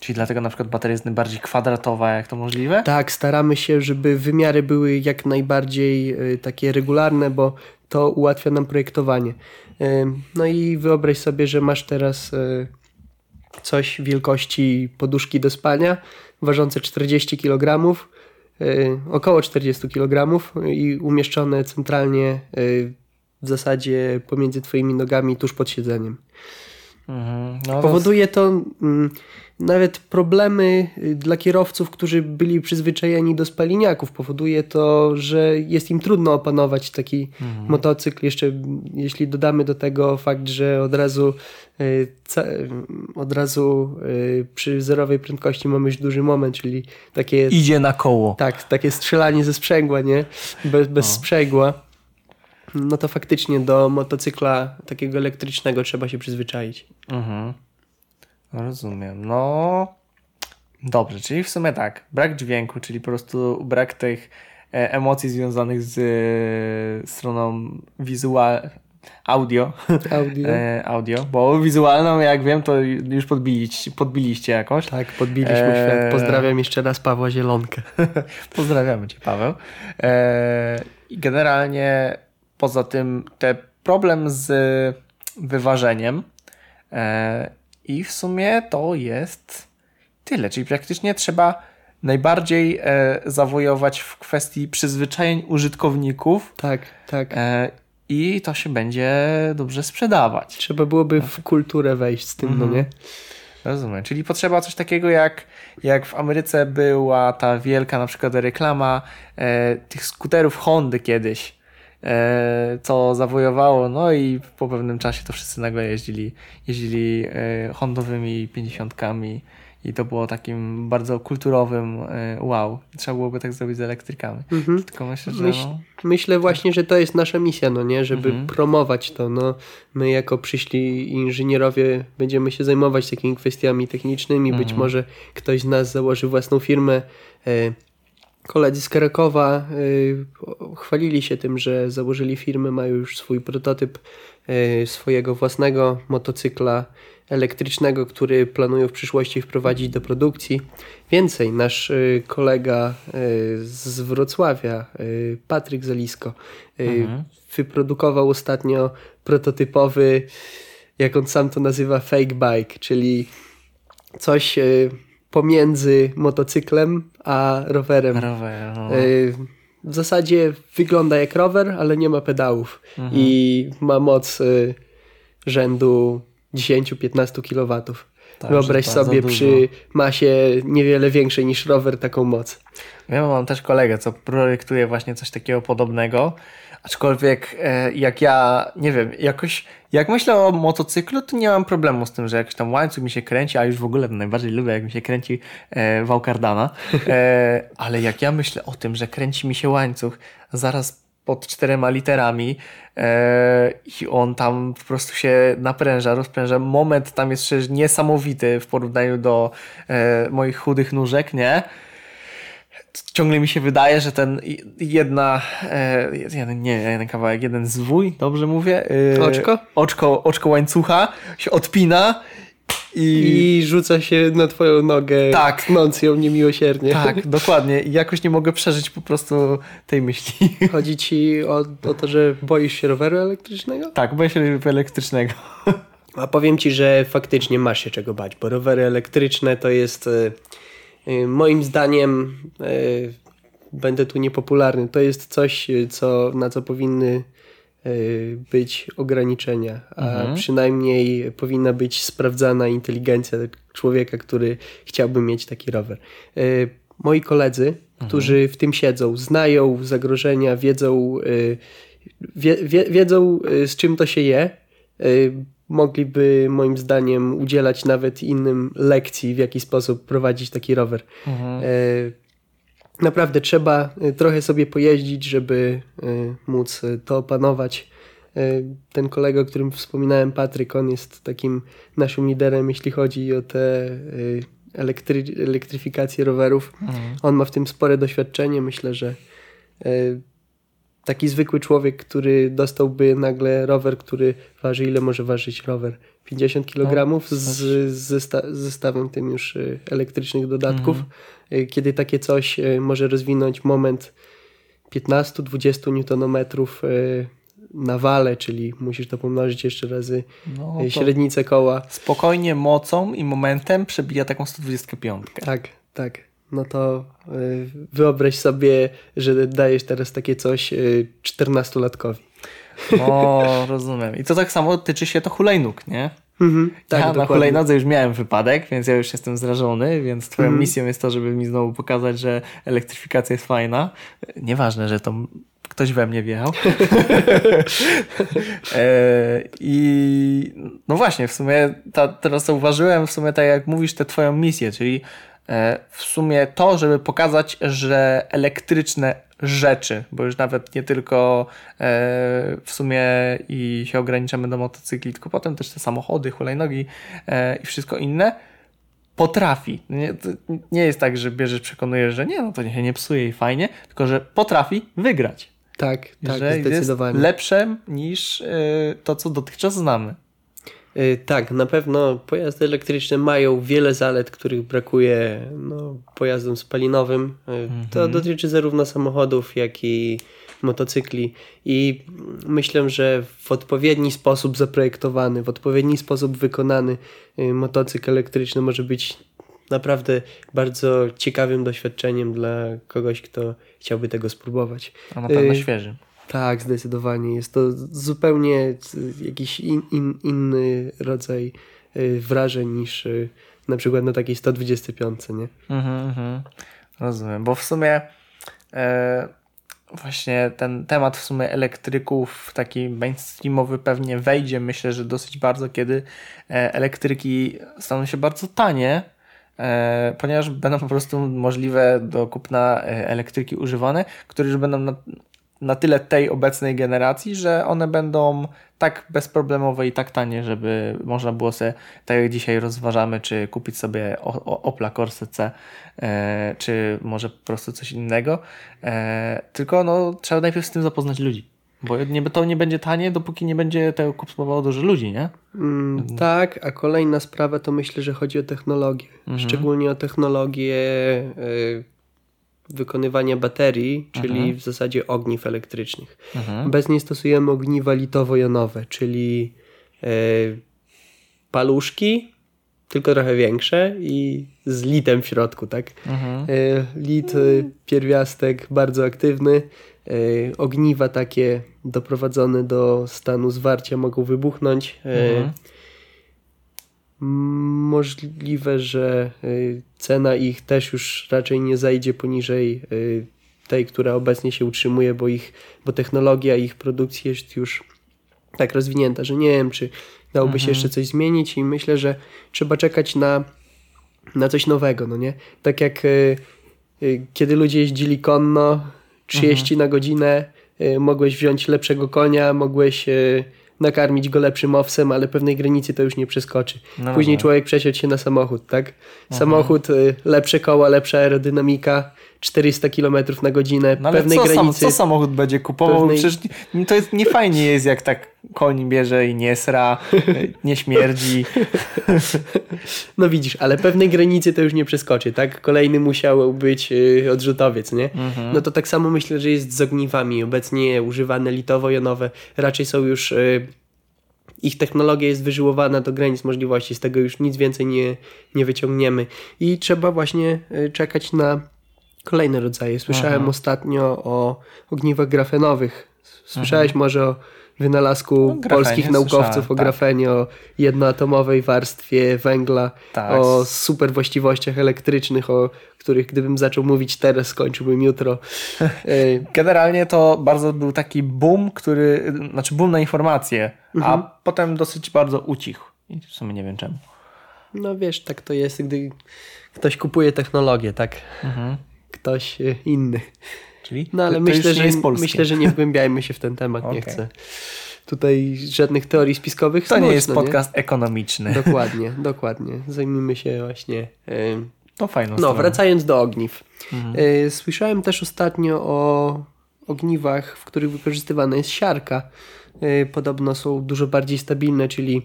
Czyli dlatego na przykład bateria jest najbardziej kwadratowa, jak to możliwe? Tak, staramy się, żeby wymiary były jak najbardziej y, takie regularne, bo to ułatwia nam projektowanie. Y, No i wyobraź sobie, że masz teraz y, coś wielkości poduszki do spania, ważące 40 kg, y, około 40 kg i umieszczone centralnie y, w zasadzie pomiędzy twoimi nogami tuż pod siedzeniem. Mhm. No, Powoduje to mm, nawet problemy y, dla kierowców, którzy byli przyzwyczajeni do spaliniaków. Powoduje to, że jest im trudno opanować taki motocykl. Jeszcze jeśli dodamy do tego fakt, że od razu, y, y, od razu przy zerowej prędkości mamy już duży moment, czyli takie, idzie na koło. tak, takie strzelanie ze sprzęgła, nie? Bez, bez No. sprzęgła. No to faktycznie do motocykla takiego elektrycznego trzeba się przyzwyczaić. Mhm. Rozumiem. No dobrze, czyli w sumie tak. Brak dźwięku, czyli po prostu brak tych e, emocji związanych z e, stroną wizual audio, Audio. e, audio, bo wizualną jak wiem to już podbiliście, podbiliście jakoś. Tak, podbiliśmy Eee. świat. Pozdrawiam jeszcze raz Pawła Zielonkę. Pozdrawiamy Cię, Paweł. E, I generalnie poza tym te problem z wyważeniem e, i w sumie to jest tyle, czyli praktycznie trzeba najbardziej e, zawojować w kwestii przyzwyczajeń użytkowników Tak, tak. e, i to się będzie dobrze sprzedawać. Trzeba byłoby w kulturę wejść z tym, no Mhm. nie? Rozumiem. Czyli potrzeba coś takiego jak, jak w Ameryce była ta wielka na przykład reklama e, tych skuterów Hondy kiedyś, co zawojowało, no i po pewnym czasie to wszyscy nagle jeździli, jeździli e, Hondowymi 50 i to było takim bardzo kulturowym e, wow. Trzeba byłoby tak zrobić z elektrykami. Mhm. Tylko myślę, że Myśl- no, Myślę właśnie, że to jest nasza misja, no nie? Żeby Mhm. promować to. No, my jako przyszli inżynierowie będziemy się zajmować takimi kwestiami technicznymi. Być Mhm. może ktoś z nas założy własną firmę. Koledzy z Krakowa y, chwalili się tym, że założyli firmę, mają już swój prototyp y, swojego własnego motocykla elektrycznego, który planują w przyszłości wprowadzić do produkcji. Więcej, nasz y, kolega z Wrocławia, Patryk Zalisko, mhm. wyprodukował ostatnio prototypowy, jak on sam to nazywa, fake bike, czyli coś pomiędzy motocyklem a rowerem. Rower, no. W zasadzie wygląda jak rower, ale nie ma pedałów mhm. i ma moc rzędu 10-15 kW. Tak, Wyobraź sobie dużo. przy masie niewiele większej niż rower taką moc. Ja mam też kolegę, co projektuje właśnie coś takiego podobnego. Aczkolwiek e, jak ja, nie wiem, jakoś jak myślę o motocyklu, to nie mam problemu z tym, że jakiś tam łańcuch mi się kręci, a już w ogóle najbardziej lubię, jak mi się kręci e, wał kardana. E, ale jak ja myślę o tym, że kręci mi się łańcuch zaraz pod czterema literami e, i on tam po prostu się napręża, rozpręża. Moment tam jest przecież niesamowity w porównaniu do e, moich chudych nóżek, nie? Ciągle mi się wydaje, że ten jedna, e, jeden, nie, jeden kawałek, jeden zwój, dobrze mówię? oczko? Oczko, oczko łańcucha się odpina i... I rzuca się na twoją nogę, tak. tnąc ją niemiłosiernie. Tak, dokładnie. I jakoś nie mogę przeżyć po prostu tej myśli. Chodzi ci o, o to, że boisz się roweru elektrycznego? Tak, boję się roweru elektrycznego. A powiem ci, że faktycznie masz się czego bać, bo rowery elektryczne to jest y, moim zdaniem y, będę tu niepopularny. To jest coś, co, na co powinny Y, być ograniczenia, a mhm. przynajmniej powinna być sprawdzana inteligencja człowieka, który chciałby mieć taki rower. Y, moi koledzy, mhm. którzy w tym siedzą, znają zagrożenia, wiedzą, y, wie, wie, wiedzą z czym to się je, mogliby moim zdaniem udzielać nawet innym lekcji, w jaki sposób prowadzić taki rower. Mhm naprawdę trzeba y, trochę sobie pojeździć, żeby y, móc to opanować. Ten kolega, o którym wspominałem, Patryk, on jest takim naszym liderem, jeśli chodzi o te elektry, elektryfikację rowerów. Mhm. On ma w tym spore doświadczenie. Myślę, że taki zwykły człowiek, który dostałby nagle rower, który waży, ile może ważyć rower? 50 kg no, z, z zestawem tym już elektrycznych dodatków. Mhm Y, kiedy takie coś y, może rozwinąć moment 15-20 Nm na wale, czyli musisz to pomnożyć jeszcze razy no, średnicę koła. Spokojnie mocą i momentem przebija taką 125. Tak, tak. No to wyobraź sobie, że dajesz teraz takie coś 14-latkowi. O, rozumiem. I to tak samo tyczy się to hulajnóg, nie? Mhm, tak, ja dokładnie. na hulajnodze już miałem wypadek, więc ja już jestem zrażony, więc twoją mhm. misją jest to, żeby mi znowu pokazać, że elektryfikacja jest fajna. Nieważne, że to ktoś we mnie wjechał. e, I no właśnie, w sumie ta, teraz zauważyłem, w sumie tak jak mówisz, tę twoją misję, czyli w sumie to, żeby pokazać, że elektryczne rzeczy, bo już nawet nie tylko e, w sumie i się ograniczamy do motocykli, tylko potem też te samochody, hulajnogi e, i wszystko inne potrafi. Nie, nie jest tak, że bierzesz, przekonujesz, że nie, no to się nie psuje i fajnie, tylko że potrafi wygrać. Tak, tak, że zdecydowanie. Jest lepsze niż e, to, co dotychczas znamy. Y, tak, na pewno pojazdy elektryczne mają wiele zalet, których brakuje no, pojazdom spalinowym. Y, to mhm. dotyczy zarówno samochodów, jak i motocykli i myślę, że w odpowiedni sposób zaprojektowany, w odpowiedni sposób wykonany y, motocykl elektryczny może być naprawdę bardzo ciekawym doświadczeniem dla kogoś, kto chciałby tego spróbować. A na pewno świeżym. Tak, zdecydowanie. Jest to zupełnie jakiś in, in, inny rodzaj y, wrażeń niż y, na przykład na takiej 125, nie? Mhm, mhm. Rozumiem, bo w sumie e, właśnie ten temat w sumie elektryków taki mainstreamowy pewnie wejdzie, myślę, że dosyć bardzo, kiedy e, elektryki staną się bardzo tanie, e, ponieważ będą po prostu możliwe do kupna e, elektryki używane, które już będą na, na tyle tej obecnej generacji, że one będą tak bezproblemowe i tak tanie, żeby można było sobie, tak jak dzisiaj rozważamy, czy kupić sobie Opla Corsa C, e, czy może po prostu coś innego. E, tylko no, trzeba najpierw z tym zapoznać ludzi. Bo nie, to nie będzie tanie, dopóki nie będzie tego kupowało dużo ludzi, nie? Mm, tak, a kolejna sprawa to myślę, że chodzi o technologię. Mhm. Szczególnie o technologię y, wykonywania baterii, czyli mhm. w zasadzie ogniw elektrycznych. Mhm. Obecnie stosujemy ogniwa litowo-jonowe, czyli y, paluszki, tylko trochę większe i z litem w środku, tak? Mhm. Y, lit, pierwiastek bardzo aktywny, E, ogniwa takie doprowadzone do stanu zwarcia mogą wybuchnąć. E, mhm. Możliwe, że e, cena ich też już raczej nie zajdzie poniżej tej, która obecnie się utrzymuje, bo, ich, bo technologia ich produkcji jest już tak rozwinięta, że nie wiem, czy dałoby mhm. się jeszcze coś zmienić i myślę, że trzeba czekać na, na coś nowego, no nie? Tak jak kiedy ludzie jeździli konno, 30 mhm. na godzinę, y, mogłeś wziąć lepszego konia, mogłeś y, nakarmić go lepszym owsem, ale pewnej granicy to już nie przeskoczy. No Później no. człowiek przesiadł się na samochód, tak? Mhm. Samochód, y, lepsze koła, lepsza aerodynamika, 400 km na godzinę, no pewnej co granicy. Sam, co samochód będzie kupował? Pewnej... Przecież to jest, nie fajnie jest, jak tak koń bierze i nie sra, nie śmierdzi. No widzisz, ale pewnej granicy to już nie przeskoczy, tak? Kolejny musiał być y, odrzutowiec, nie? Mhm. No to tak samo myślę, że jest z ogniwami. Obecnie używane litowo-jonowe raczej są już... Y, ich technologia jest wyżyłowana do granic możliwości, z tego już nic więcej nie, nie wyciągniemy. I trzeba właśnie y, czekać na kolejne rodzaje. Słyszałem Aha. ostatnio o ogniwach grafenowych. Słyszałeś Aha. może o wynalazku no, polskich naukowców o tak. grafenie, o jednoatomowej warstwie węgla, tak. o super właściwościach elektrycznych, o których gdybym zaczął mówić teraz, skończyłbym jutro. Generalnie to bardzo był taki boom, który, znaczy boom na informacje, mhm. a potem dosyć bardzo ucichł. I w sumie nie wiem czemu. No wiesz, tak to jest, gdy ktoś kupuje technologię, tak? Mhm ktoś e, inny. Czyli? No ale to, myślę, że, myślę, że nie wgłębiajmy się w ten temat, okay. nie chcę. Tutaj żadnych teorii spiskowych. To snuć, nie jest no podcast nie? ekonomiczny. Dokładnie, dokładnie. Zajmijmy się właśnie. to fajną No, stronę. wracając do ogniw. Mhm. E, słyszałem też ostatnio o ogniwach, w których wykorzystywana jest siarka. E, podobno są dużo bardziej stabilne, czyli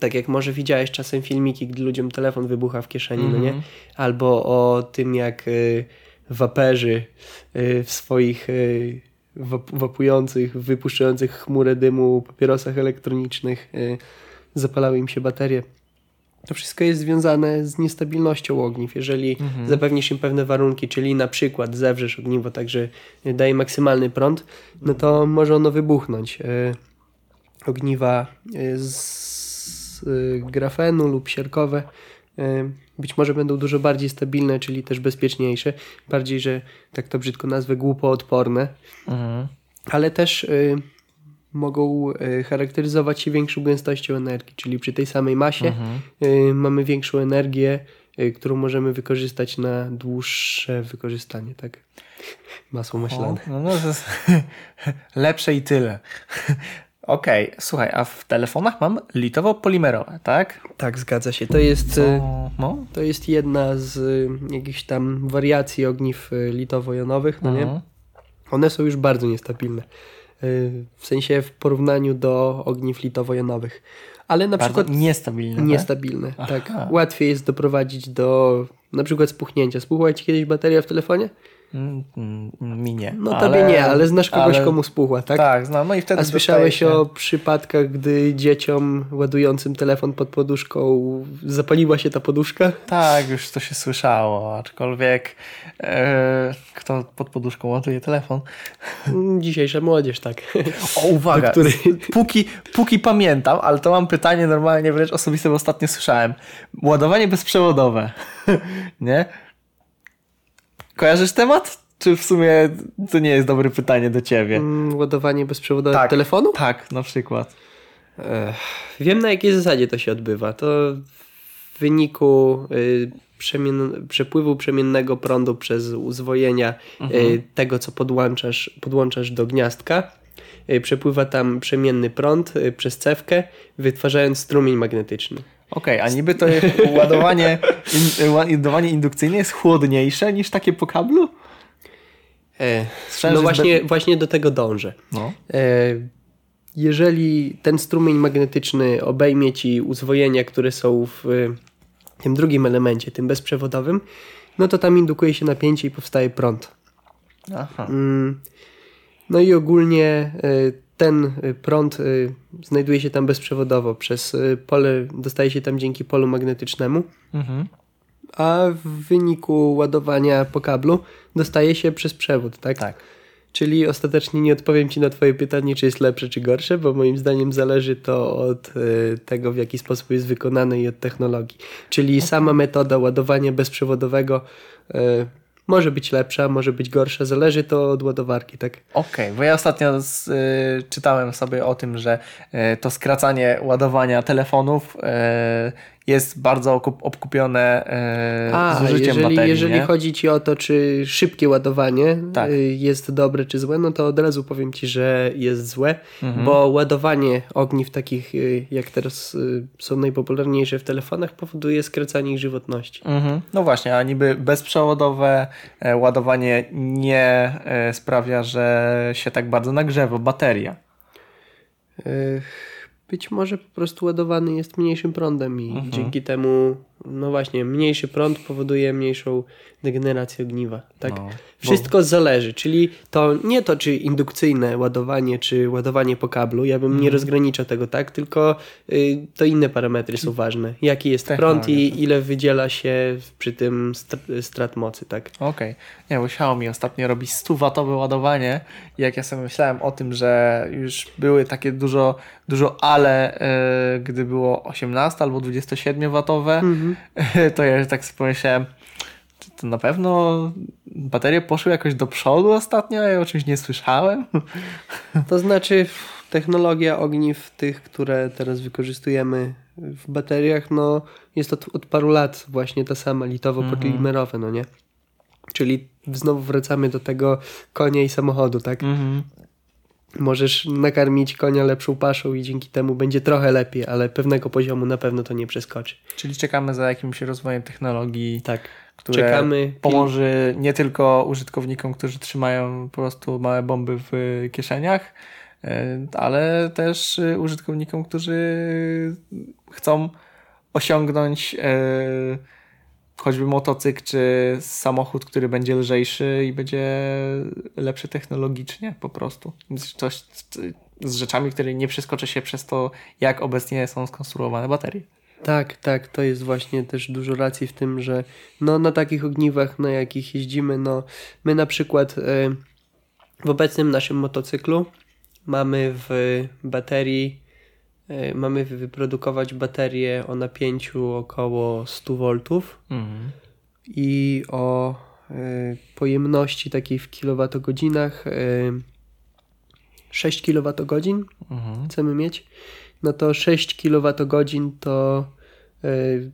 tak jak może widziałeś czasem filmiki, gdy ludziom telefon wybucha w kieszeni, mm -hmm. no nie? Mhm. Albo o tym, jak y, waperzy y, w swoich y, wapujących, wypuszczających chmurę dymu papierosach elektronicznych y, zapalały im się baterie. To wszystko jest związane z niestabilnością ogniw. Jeżeli mhm. zapewnisz im pewne warunki, czyli na przykład zewrzesz ogniwo tak, że daje maksymalny prąd, no to może ono wybuchnąć. Ogniwa z grafenu lub siarkowe być może będą dużo bardziej stabilne, czyli też bezpieczniejsze. Bardziej, że tak to brzydko nazwę, głupoodporne. Mhm. Ale też y, mogą charakteryzować się większą gęstością energii, czyli przy tej samej masie mhm. mamy większą energię, którą możemy wykorzystać na dłuższe wykorzystanie, tak? Masło maślane. O, no, no lepsze i tyle. Okej, okay. słuchaj, a w telefonach mam litowo-polimerowe, tak? Tak, zgadza się. To jest, y, no? to jest jedna z y, jakichś tam wariacji ogniw y, litowo-jonowych, no mhm. nie? One są już bardzo niestabilne. W sensie w porównaniu do ogniw litowo-jonowych. Ale na bardzo przykład. Niestabilne. Tak? Niestabilne, tak? tak. Łatwiej jest doprowadzić do na przykład spuchnięcia. Spuchła ci kiedyś bateria w telefonie? Mm, mm, mi nie. No ale, tobie nie, ale znasz kogoś, ale, komu spuchła, tak? Tak, znam. No i wtedy A słyszałeś o przypadkach, gdy dzieciom ładującym telefon pod poduszką zapaliła się ta poduszka? Tak, już to się słyszało, aczkolwiek e, kto pod poduszką ładuje telefon? Dzisiejsza młodzież, tak. O, uwaga, który... póki, póki pamiętam, ale to mam pytanie normalnie wręcz osobiste, bo ostatnio słyszałem. Ładowanie bezprzewodowe, nie? Kojarzysz temat? Czy w sumie to nie jest dobre pytanie do ciebie? Mm, ładowanie bezprzewodowe tak, telefonu? Tak, na przykład. Ech, wiem na jakiej zasadzie to się odbywa. To w wyniku y, przemien, przepływu przemiennego prądu przez uzwojenia mhm. tego, co podłączasz, podłączasz do gniazdka, przepływa tam przemienny prąd przez cewkę, wytwarzając strumień magnetyczny. Okej, okay, a niby to ładowanie, in, ładowanie indukcyjne jest chłodniejsze niż takie po kablu? E, no właśnie, właśnie do tego dążę. No. E, jeżeli ten strumień magnetyczny obejmie ci uzwojenia, które są w tym drugim elemencie, tym bezprzewodowym, no to tam indukuje się napięcie i powstaje prąd. Aha. Mm, no i ogólnie e, ten prąd e, znajduje się tam bezprzewodowo przez e, pole, dostaje się tam dzięki polu magnetycznemu. Mhm a w wyniku ładowania po kablu dostaje się przez przewód, tak? Tak. Czyli ostatecznie nie odpowiem Ci na Twoje pytanie, czy jest lepsze, czy gorsze, bo moim zdaniem zależy to od y, tego, w jaki sposób jest wykonane i od technologii. Czyli sama metoda ładowania bezprzewodowego y, może być lepsza, może być gorsza, zależy to od ładowarki, tak? Okej, okay, bo ja ostatnio z, y, czytałem sobie o tym, że y, to skracanie ładowania telefonów y, jest bardzo obkupione e, A, zużyciem jeżeli, baterii. Jeżeli nie? chodzi ci o to, czy szybkie ładowanie tak. Y, jest dobre czy złe, no to od razu powiem ci, że jest złe, mhm. bo ładowanie ogniw takich y, jak teraz y, są najpopularniejsze w telefonach powoduje skracanie ich żywotności. Mhm. No właśnie, a niby bezprzewodowe e, ładowanie nie e, sprawia, że się tak bardzo nagrzewa bateria. Być może po prostu ładowany jest mniejszym prądem i mhm. dzięki temu no właśnie, mniejszy prąd powoduje mniejszą degenerację ogniwa. Tak? No, Wszystko bo... zależy, czyli to nie to, czy indukcyjne ładowanie, czy ładowanie po kablu, ja bym mm. nie mhm. rozgraniczał tego, tak? Tylko y, to inne parametry są ważne. Jaki jest prąd i ile wydziela się przy tym strat mocy, tak? Okej. Okay. Nie, bo Xiaomi ostatnio robi 100-watowe ładowanie i jak ja sobie myślałem o tym, że już były takie dużo, dużo ale, y, gdy było 18 albo 27-watowe, mm -hmm to ja tak sobie pomyślałem, to na pewno baterie poszły jakoś do przodu ostatnio, ja o czymś nie słyszałem. To znaczy technologia ogniw tych, które teraz wykorzystujemy w bateriach, no jest od, od paru lat właśnie ta sama litowo-polimerowe, mhm. no nie? Czyli znowu wracamy do tego konia i samochodu, tak? Mhm. Możesz nakarmić konia lepszą paszą i dzięki temu będzie trochę lepiej, ale pewnego poziomu na pewno to nie przeskoczy. Czyli czekamy za jakimś rozwojem technologii, tak. które czekamy. pomoże nie tylko użytkownikom, którzy trzymają po prostu małe bomby w kieszeniach, e, ale też użytkownikom, którzy chcą osiągnąć e, choćby motocykl czy samochód, który będzie lżejszy i będzie lepszy technologicznie po prostu. Coś z rzeczami, które nie przeskoczy się przez to, jak obecnie są skonstruowane baterie. Tak, tak, to jest właśnie też dużo racji w tym, że no, na takich ogniwach, na jakich jeździmy, no my na przykład y, w obecnym naszym motocyklu mamy w baterii mamy wyprodukować baterię o napięciu około 100 V mhm. i o y, pojemności takiej w kilowatogodzinach y, 6 kWh mhm. chcemy mieć, no to 6 kWh to y,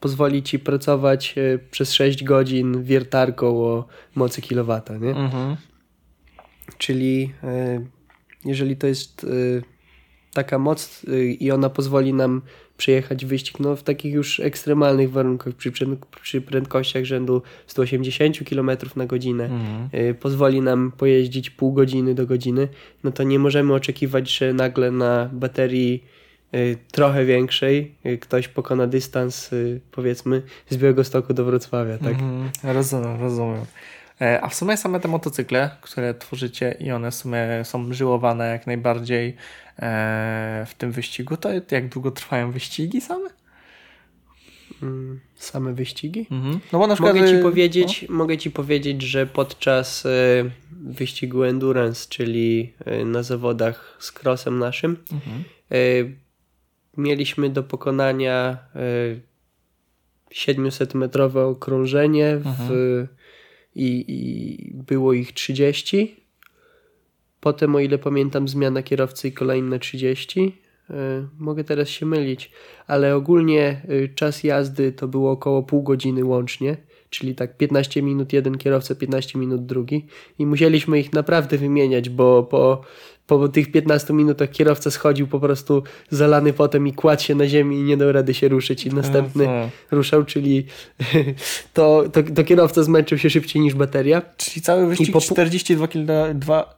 pozwoli ci pracować przez 6 godzin wiertarką o mocy kilowata, nie? Mhm. Czyli jeżeli to jest taka moc y, i ona pozwoli nam przejechać wyścig no, w takich już ekstremalnych warunkach, przy, przy prędkościach rzędu 180 km na godzinę, mhm. y, pozwoli nam pojeździć pół godziny do godziny, no to nie możemy oczekiwać, że nagle na baterii y, trochę większej ktoś pokona dystans, powiedzmy, z Białego Stoku do Wrocławia, tak? Mhm. Rozumiem, rozumiem. E, a w sumie same te motocykle, które tworzycie i one w sumie są żyłowane jak najbardziej w tym wyścigu, to jak długo trwają wyścigi same? Mm, same wyścigi? Mhm. No bo na przykład, mogę, ci y, powiedzieć, no? mogę ci powiedzieć, że podczas y, wyścigu Endurance, czyli y, na zawodach z crossem naszym, mhm. mieliśmy do pokonania 700-metrowe okrążenie w mhm i, i było ich 30. Potem, o ile pamiętam, zmiana kierowcy i kolejne 30. mogę teraz się mylić, ale ogólnie czas jazdy to było około pół godziny łącznie czyli tak 15 minut jeden kierowca, 15 minut drugi i musieliśmy ich naprawdę wymieniać, bo po, po tych 15 minutach kierowca schodził po prostu zalany potem i kładł się na ziemi i nie dał rady się ruszyć i następny Aha. ruszał, czyli to, to, to, kierowca zmęczył się szybciej niż bateria. Czyli cały wyścig po... 42, kilo,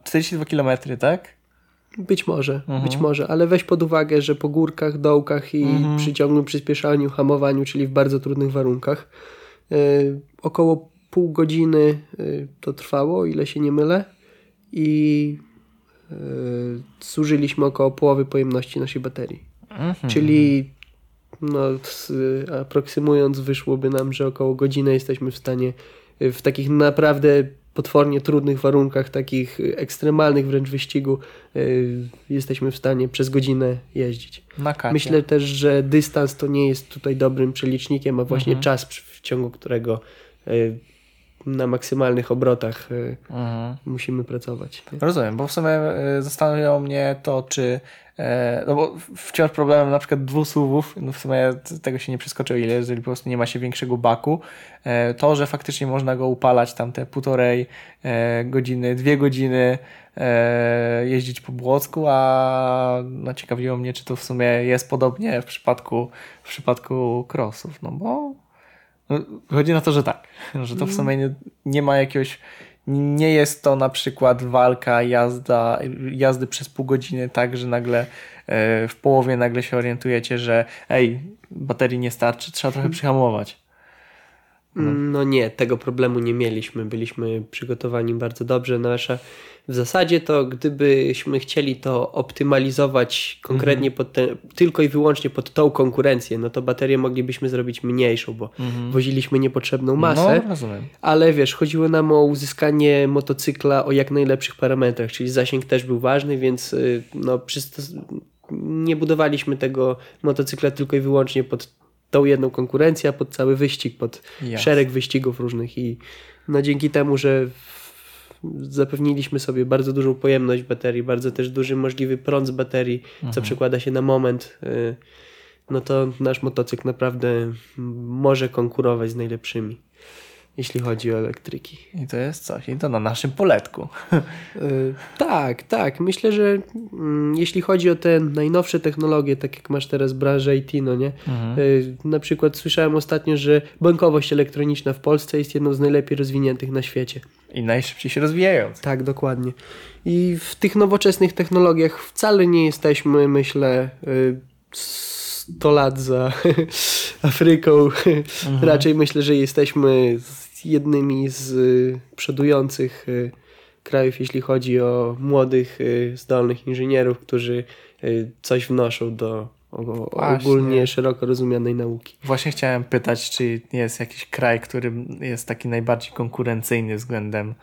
42 km, tak? Być może, mhm. być może, ale weź pod uwagę, że po górkach, dołkach i mhm. przy ciągłym przyspieszaniu, hamowaniu, czyli w bardzo trudnych warunkach, E, około pół godziny e, to trwało, ile się nie mylę, i zużyliśmy około połowy pojemności naszej baterii. Mhm. Czyli no, aproksymując, wyszłoby nam, że około godziny jesteśmy w stanie w takich naprawdę potwornie trudnych warunkach, takich ekstremalnych wręcz wyścigu, jesteśmy w stanie przez godzinę jeździć. Myślę też, że dystans to nie jest tutaj dobrym przelicznikiem, a właśnie mhm. czas ciągu którego na maksymalnych obrotach y, mhm. musimy pracować. Nie? Rozumiem, bo w sumie y, zastanawiało mnie to, czy no bo wciąż problemem na przykład dwusuwów, no w sumie tego się nie przeskoczyło ile, jeżeli po prostu nie ma się większego baku, to, że faktycznie można go upalać tam te półtorej godziny, dwie godziny jeździć po Błocku, a no ciekawiło mnie, czy to w sumie jest podobnie w przypadku, w przypadku crossów, no bo chodzi na to, że tak, że to w sumie nie, nie ma jakiegoś nie jest to na przykład walka, jazda, jazdy przez pół godziny tak, że nagle e, w połowie nagle się orientujecie, że ej, baterii nie starczy, trzeba trochę przyhamować. No. no nie, tego problemu nie mieliśmy. Byliśmy przygotowani bardzo dobrze. Nasza w zasadzie to gdybyśmy chcieli to optymalizować konkretnie mhm. te, tylko i wyłącznie pod tą konkurencję, no to baterię moglibyśmy zrobić mniejszą, bo mhm. woziliśmy niepotrzebną masę. No, rozumiem. Ale wiesz, chodziło nam o uzyskanie motocykla o jak najlepszych parametrach, czyli zasięg też był ważny, więc y, no, nie budowaliśmy tego motocykla tylko i wyłącznie pod tą jedną konkurencję, a pod cały wyścig, pod yes. szereg wyścigów różnych i no dzięki temu, że zapewniliśmy sobie bardzo dużą pojemność baterii, bardzo też duży możliwy prąd z baterii, mhm. co przekłada się na moment, y, no to nasz motocykl naprawdę może konkurować z najlepszymi jeśli chodzi o elektryki. I to jest coś, i to na naszym poletku. Yy, tak, tak. Myślę, że yy, jeśli chodzi o te najnowsze technologie, tak jak masz teraz branżę IT, no nie? Mhm. Yy, na przykład słyszałem ostatnio, że bankowość elektroniczna w Polsce jest jedną z najlepiej rozwiniętych na świecie. I najszybciej się rozwijając. Tak, dokładnie. I w tych nowoczesnych technologiach wcale nie jesteśmy, myślę, 100 y, lat za Afryką. Mhm. Raczej myślę, że jesteśmy jednymi z y, przodujących y, krajów, jeśli chodzi o młodych, y, zdolnych inżynierów, którzy coś wnoszą do ogólnie szeroko rozumianej nauki. Właśnie chciałem pytać, czy jest jakiś kraj, który jest taki najbardziej konkurencyjny względem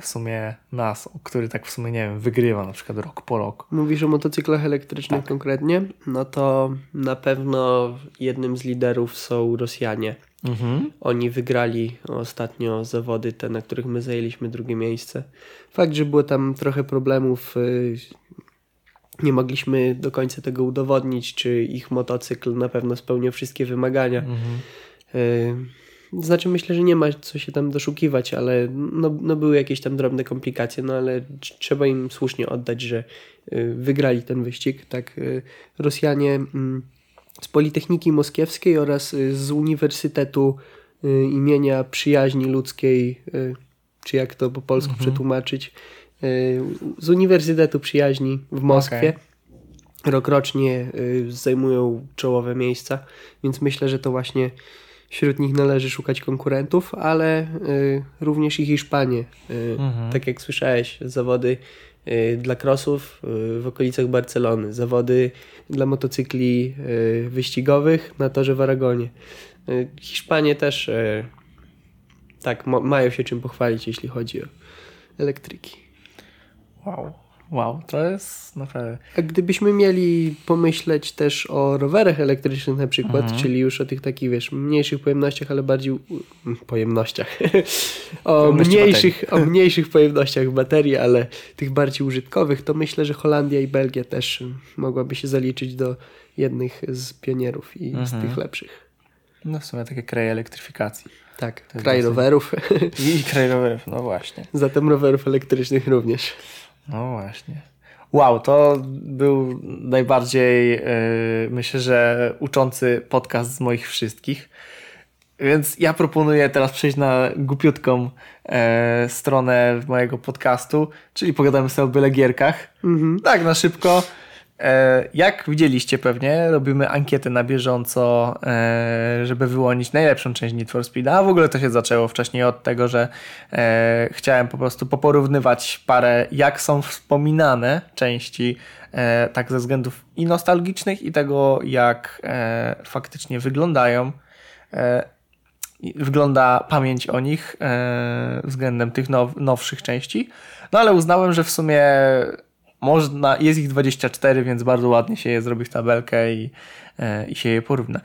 w sumie nas, który tak w sumie, nie wiem, wygrywa na przykład rok po roku. Mówisz o motocyklach elektrycznych tak. konkretnie? No to na pewno jednym z liderów są Rosjanie. Mhm. Oni wygrali ostatnio zawody, te, na których my zajęliśmy drugie miejsce. Fakt, że było tam trochę problemów, y, nie mogliśmy do końca tego udowodnić, czy ich motocykl na pewno spełnia wszystkie wymagania. Mhm. Y, znaczy myślę, że nie ma co się tam doszukiwać, ale no, no były jakieś tam drobne komplikacje, no ale trzeba im słusznie oddać, że y, wygrali ten wyścig. Tak, Rosjanie mm, z Politechniki Moskiewskiej oraz y, z Uniwersytetu y, imienia Przyjaźni Ludzkiej, y, czy jak to po polsku mhm. przetłumaczyć, z Uniwersytetu Przyjaźni w Moskwie. Okay. Rokrocznie zajmują czołowe miejsca, więc myślę, że to właśnie wśród nich należy szukać konkurentów, ale również i Hiszpanie. Mhm. Tak jak słyszałeś, zawody dla crossów y, w okolicach Barcelony, zawody dla motocykli y, wyścigowych na torze w Aragonie. Hiszpanie też tak mają się czym pochwalić, jeśli chodzi o elektryki. Wow. Wow, to jest naprawdę... A gdybyśmy mieli pomyśleć też o rowerach elektrycznych na przykład, mhm. czyli już o tych takich, wiesz, mniejszych pojemnościach, ale bardziej... pojemnościach. o, mniejszych, o mniejszych pojemnościach baterii, ale tych bardziej użytkowych, to myślę, że Holandia i Belgia też mogłaby się zaliczyć do jednych z pionierów i mhm. z tych lepszych. No w sumie takie kraje elektryfikacji. Tak, kraj rowerów. I kraj rowerów, no właśnie. Zatem rowerów elektrycznych również. No właśnie. Wow, to był najbardziej, yy, myślę, że uczący podcast z moich wszystkich. Więc ja proponuję teraz przejść na głupiutką e, stronę mojego podcastu, czyli pogadamy sobie o byle gierkach. Mhm. Tak, na szybko. E, jak widzieliście pewnie, robimy ankietę na bieżąco, e, żeby wyłonić najlepszą część Need for Speed. A w ogóle to się zaczęło wcześniej od tego, że e, chciałem po prostu poporównywać parę, jak są wspominane części, tak ze względów i nostalgicznych, i tego, jak faktycznie wyglądają. Wygląda pamięć o nich względem tych now, nowszych części. No ale uznałem, że w sumie można, jest ich 24, więc bardzo ładnie się je zrobi w tabelkę i, e, i się je porówna.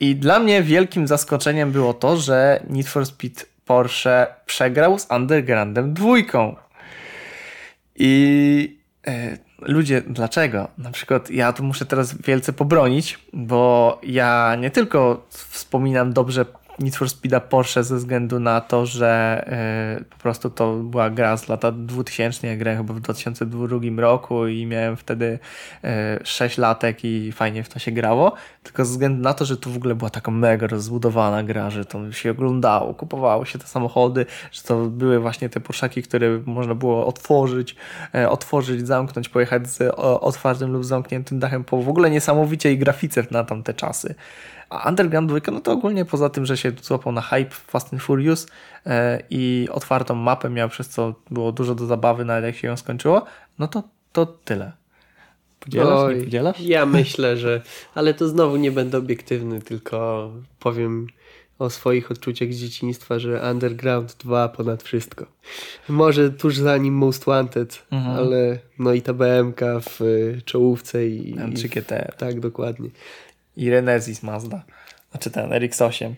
I dla mnie wielkim zaskoczeniem było to, że Need for Speed Porsche przegrał z Undergroundem dwójką. I e, ludzie, dlaczego? Na przykład ja tu muszę teraz wielce pobronić, bo ja nie tylko wspominam dobrze Need for Speeda Porsche ze względu na to, że y, po prostu to była gra z lata 2000, ja grałem chyba w 2002 roku i miałem wtedy y, 6 latek i fajnie w to się grało, tylko ze względu na to, że to w ogóle była taka mega rozbudowana gra, że to się oglądało, kupowało się te samochody, że to były właśnie te Porszaki, które można było otworzyć, y, otworzyć, zamknąć, pojechać z otwartym lub zamkniętym dachem po w ogóle niesamowicie i grafice na tamte czasy. A Underground 2, no to ogólnie poza tym, że się złapał na hype Fast and Furious e, i otwartą mapę miał, przez co było dużo do zabawy, nawet jak się ją skończyło, no to, to tyle. Podzielasz, Oj, nie podzielasz? Ja myślę, że... Ale to znowu nie będę obiektywny, tylko powiem o swoich odczuciach z dzieciństwa, że Underground 2 ponad wszystko. Może tuż za nim Most Wanted, mhm. ale no i ta BMK w czołówce i... M3 GT. Tak, dokładnie. I Renesis Mazda. Znaczy ten RX-8.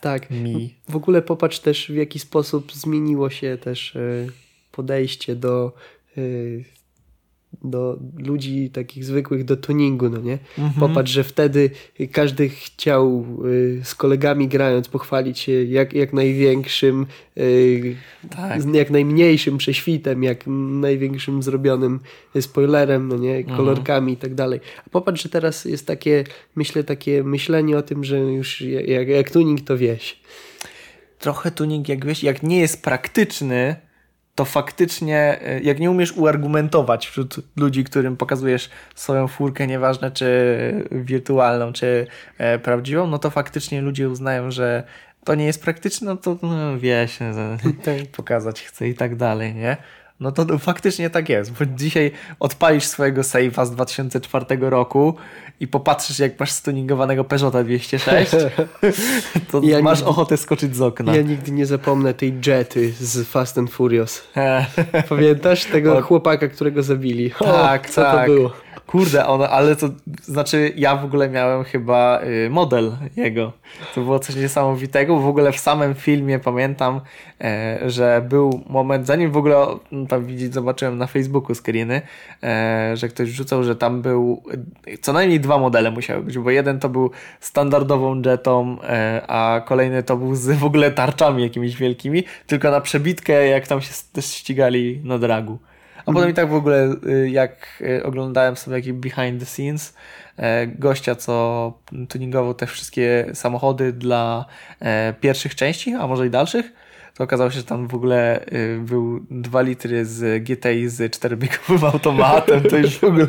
Tak. Mi. W ogóle popatrz też w jaki sposób zmieniło się też e, podejście do e, do ludzi takich zwykłych do tuningu, no nie? Mhm. Popatrz, że wtedy każdy chciał y, z kolegami grając pochwalić się jak, jak największym, y, tak. jak najmniejszym prześwitem, jak największym zrobionym spoilerem, no nie? Mhm. Kolorkami mhm. i tak dalej. A popatrz, że teraz jest takie, myślę, takie myślenie o tym, że już jak, jak tuning to wieś. Trochę tuning jak wieś, jak nie jest praktyczny, to faktycznie, e, jak nie umiesz uargumentować wśród ludzi, którym pokazujesz swoją furkę, nieważne czy wirtualną, czy e, prawdziwą, no to faktycznie ludzie uznają, że to nie jest praktyczne, no to no, wiesz, pokazać chcę i tak dalej, nie? No to faktycznie tak jest, bo dzisiaj odpalisz swojego save'a z 2004 roku i popatrzysz jak masz stuningowanego Peugeota 206, to ja masz nigdy, ochotę skoczyć z okna. Ja nigdy nie zapomnę tej Jety z Fast and Furious. Pamiętasz tego chłopaka, którego zabili? Tak, o, co tak. to było? Kurde, ono, ale to znaczy ja w ogóle miałem chyba y, model jego. To było coś niesamowitego. W ogóle w samym filmie pamiętam, e, że był moment, zanim w ogóle no, tam widzieć, zobaczyłem na Facebooku screeny, e, że ktoś rzucał, że tam był co najmniej dwa modele musiały być, bo jeden to był standardową jetą, e, a kolejny to był z w ogóle tarczami jakimiś wielkimi, tylko na przebitkę jak tam się ścigali na dragu. A potem i tak w ogóle, y, jak y, oglądałem sobie jakiś behind the scenes, e, gościa, co tuningował te wszystkie samochody dla e, pierwszych części, a może i dalszych, to okazało się, że tam w ogóle y, był 2 litry z GTI z czterobiegowym automatem, to już w ogóle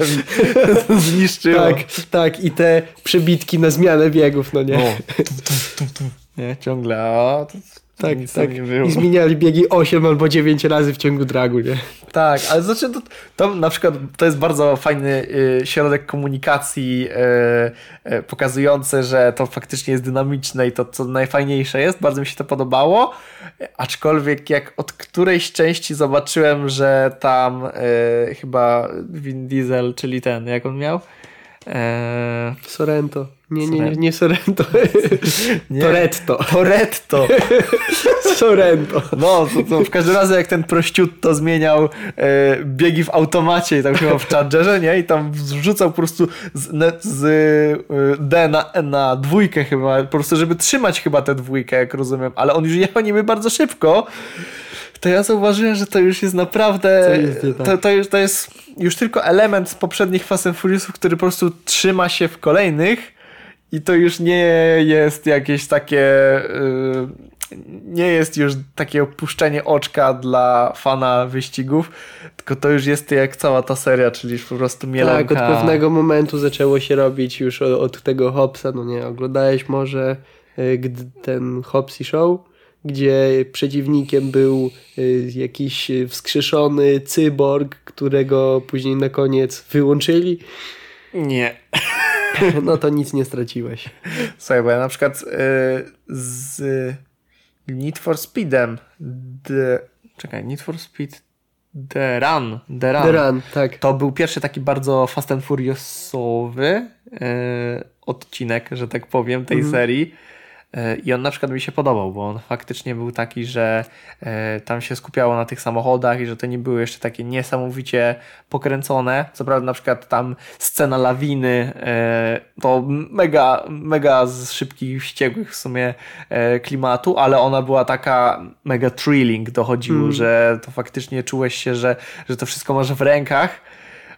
zniszczyło. Tak, tak. I te przebitki na zmianę biegów, no nie? nie, ciągle, a Tak, Nic tak. I zmieniali biegi 8 albo 9 razy w ciągu dragu, nie? Tak, ale znaczy to, to na przykład to jest bardzo fajny y, środek komunikacji y, y, pokazujący, że to faktycznie jest dynamiczne i to co najfajniejsze jest. Bardzo mi się to podobało. Aczkolwiek jak od którejś części zobaczyłem, że tam chyba Vin Diesel, czyli ten, jak on miał? Eee... Sorrento. Nie, nie, nie, nie Sorrento. nie. Toretto. Toretto. Sorrento. No, to, to w każdym razie jak ten prościutto zmieniał e, biegi w automacie i tam chyba w Chargerze, nie? I tam wrzucał po prostu z, z e, D na, na dwójkę chyba, po prostu żeby trzymać chyba tę dwójkę, jak rozumiem. Ale on już jechał niby bardzo szybko to ja zauważyłem, że to już jest naprawdę. To, to, to, już, to jest już tylko element z poprzednich Fast and Furiousów, który po prostu trzyma się w kolejnych i to już nie jest jakieś takie. Yy, nie jest już takie opuszczenie oczka dla fana wyścigów, tylko to już jest jak cała ta seria, czyli po prostu mielonka. Tak, od pewnego momentu zaczęło się robić już od, od tego Hopsa, no nie, oglądałeś może y, ten Hopsy Show? Gdzie przeciwnikiem był y, jakiś wskrzeszony cyborg, którego później na koniec wyłączyli. Nie. No to nic nie straciłeś. Słuchaj, bo ja na przykład y, z Need for Speedem the, czekaj, Need for Speed The Run, The Run, The Run tak. to był pierwszy taki bardzo Fast and Furiousowy y, odcinek, że tak powiem, tej mm. serii I on na przykład mi się podobał, bo on faktycznie był taki, że e, tam się skupiało na tych samochodach i że to nie były jeszcze takie niesamowicie pokręcone. Co prawda na przykład tam scena lawiny e, to mega, mega z szybkich, wściekłych w sumie klimatu, ale ona była taka mega thrilling dochodziło, mm. że to faktycznie czułeś się, że, że to wszystko masz w rękach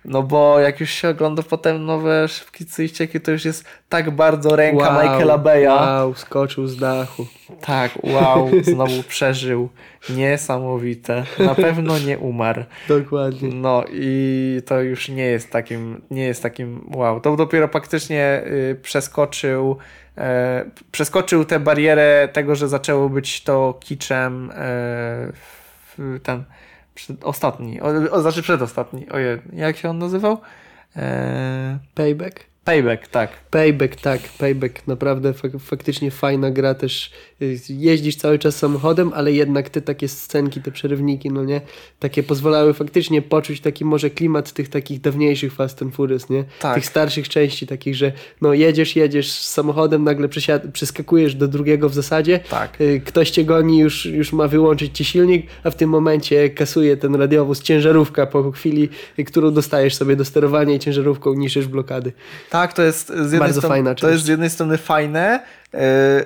no bo jak już się ogląda potem nowe Szybkice i Ścieki, to już jest tak bardzo ręka wow, Michaela Beya. Wow, skoczył z dachu. Tak, wow, znowu przeżył. Niesamowite. Na pewno nie umarł. Dokładnie. No i to już nie jest takim, nie jest takim wow. To dopiero faktycznie y, przeskoczył y, przeskoczył tę barierę tego, że zaczęło być to kiczem y, ten przed, ostatni, o, o, znaczy przedostatni. Ojej, jak się on nazywał? Eee... Payback? Payback, tak. Payback, tak. Payback. Naprawdę fak faktycznie fajna gra też. Y, jeździsz cały czas samochodem, ale jednak te takie scenki, te przerywniki, no nie? Takie pozwalały faktycznie poczuć taki może klimat tych takich dawniejszych Fast and Furious, nie? Tak. Tych starszych części, takich, że no jedziesz, jedziesz z samochodem, nagle przeskakujesz do drugiego w zasadzie. Tak. Y, ktoś cię goni, już, już ma wyłączyć ci silnik, a w tym momencie kasuje ten radiowóz ciężarówka po chwili, którą dostajesz sobie do sterowania i ciężarówką niszczysz blokady. Tak, to jest z jednej, Bardzo strony, fajna to jest z jednej strony fajne, e,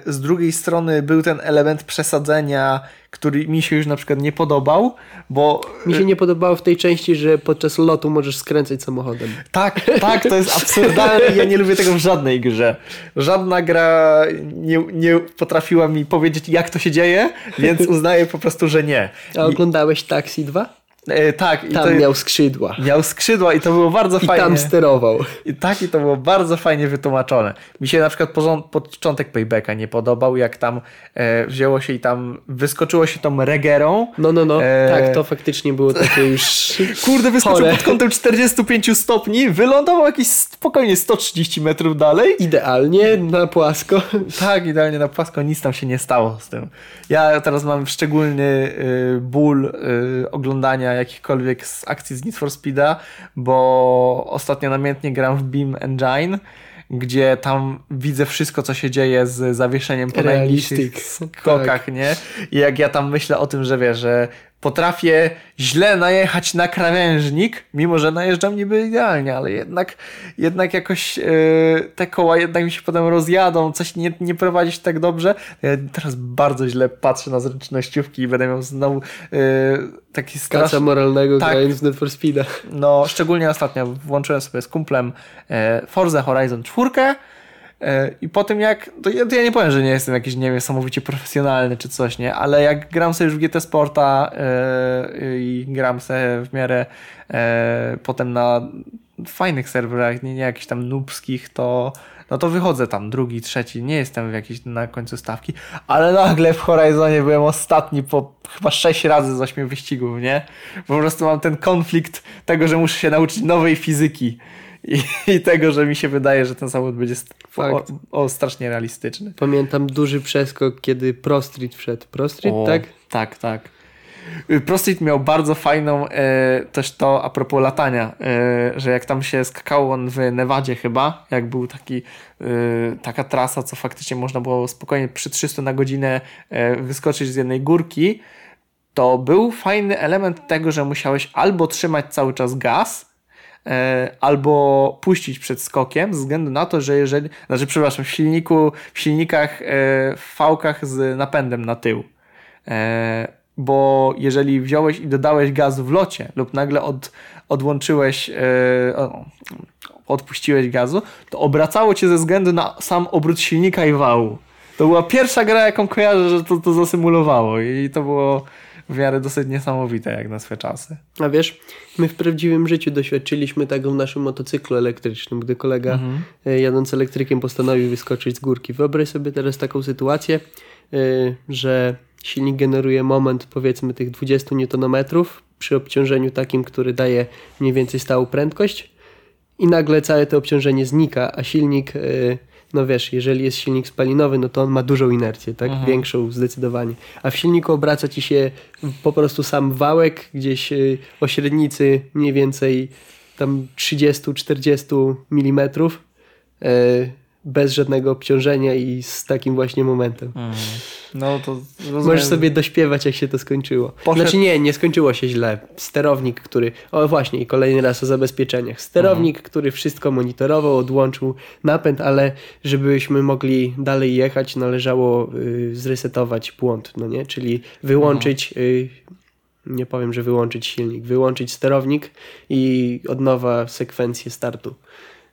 z drugiej strony był ten element przesadzenia, który mi się już na przykład nie podobał, bo... Mi się nie podobało w tej części, że podczas lotu możesz skręcać samochodem. Tak, tak, to jest absurdalne ja nie lubię tego w żadnej grze. Żadna gra nie, nie potrafiła mi powiedzieć, jak to się dzieje, więc uznaję po prostu, że nie. A oglądałeś Taxi 2? E, tak. I tam to, miał skrzydła. Miał skrzydła i to było bardzo I fajnie. I tam sterował. I tak, i to było bardzo fajnie wytłumaczone. Mi się na przykład początek Paybacka nie podobał, jak tam e, wzięło się i tam wyskoczyło się tą regerą. No, no, no. E... Tak, to faktycznie było takie już Kurde, wyskoczył chore. pod kątem 45 stopni, wylądował jakieś spokojnie 130 metrów dalej. Idealnie na płasko. Tak, idealnie na płasko. Nic tam się nie stało z tym. Ja teraz mam szczególny y, ból y, oglądania jakichkolwiek z akcji z Need for Speeda, bo ostatnio namiętnie gram w Beam Engine, gdzie tam widzę wszystko, co się dzieje z zawieszeniem po najbliższych skokach, tak. nie? I jak ja tam myślę o tym, że wiesz, że potrafię źle najechać na krawężnik, mimo że najeżdżam niby idealnie, ale jednak, jednak jakoś yy, te koła jednak mi się potem rozjadą, coś nie, nie prowadzić tak dobrze. Ja teraz bardzo źle patrzę na zręcznościówki i będę miał znowu yy, taki straszny... Kaca moralnego tak, grając w Need for Speeda. No, szczególnie ostatnio włączyłem sobie z kumplem yy, Forza Horizon 4 E, I po tym jak, to ja, to ja, nie powiem, że nie jestem jakiś, nie wiem, profesjonalny czy coś, nie, ale jak gram sobie już w GT Sporta yy, i gram sobie w miarę yy, potem na fajnych serwerach, nie, nie jakichś tam nubskich, to, no to wychodzę tam drugi, trzeci, nie jestem w jakiejś na końcu stawki, ale nagle w Horizonie byłem ostatni po chyba sześć razy z ośmiu wyścigów, nie? Po prostu mam ten konflikt tego, że muszę się nauczyć nowej fizyki i, i tego, że mi się wydaje, że ten samochód będzie o, o, strasznie realistyczny. Pamiętam duży przeskok, kiedy Prostreet wszedł. Prostreet, o, tak? Tak, tak. Prostreet miał bardzo fajną e, też to a propos latania, e, że jak tam się skakało on w Nevadzie chyba, jak był taki e, taka trasa, co faktycznie można było spokojnie przy 300 na godzinę e, wyskoczyć z jednej górki, to był fajny element tego, że musiałeś albo trzymać cały czas gaz, albo puścić przed skokiem, ze względu na to, że jeżeli, znaczy przepraszam, w silniku, w silnikach, e, w fałkach z napędem na tył bo jeżeli wziąłeś i dodałeś gaz w locie lub nagle od, odłączyłeś, odpuściłeś gazu, to obracało cię ze względu na sam obrót silnika i wału. To była pierwsza gra, jaką kojarzę, że to, to zasymulowało i to było w miarę dosyć niesamowite jak na swe czasy. A wiesz, my w prawdziwym życiu doświadczyliśmy tego w naszym motocyklu elektrycznym, gdy kolega mhm. E, jadąc elektrykiem postanowił wyskoczyć z górki. Wyobraź sobie teraz taką sytuację, yy, że silnik generuje moment powiedzmy tych 20 Nm przy obciążeniu takim, który daje mniej więcej stałą prędkość i nagle całe to obciążenie znika, a silnik, y, no wiesz, jeżeli jest silnik spalinowy, no to on ma dużą inercję, tak? Mhm. Większą zdecydowanie. A w silniku obraca ci się po prostu sam wałek gdzieś y, o średnicy mniej więcej tam 30-40 mm bez żadnego obciążenia i z takim właśnie momentem. Mm. No to rozumiem. Możesz sobie dośpiewać, jak się to skończyło. Poszedł... Znaczy nie, nie skończyło się źle. Sterownik, który. O właśnie, i kolejny raz o zabezpieczeniach. Sterownik, mhm. który wszystko monitorował, odłączył napęd, ale żebyśmy mogli dalej jechać, należało y, zresetować błąd, no nie? Czyli wyłączyć. Mhm. Y, nie powiem, że wyłączyć silnik, wyłączyć sterownik i od nowa sekwencję startu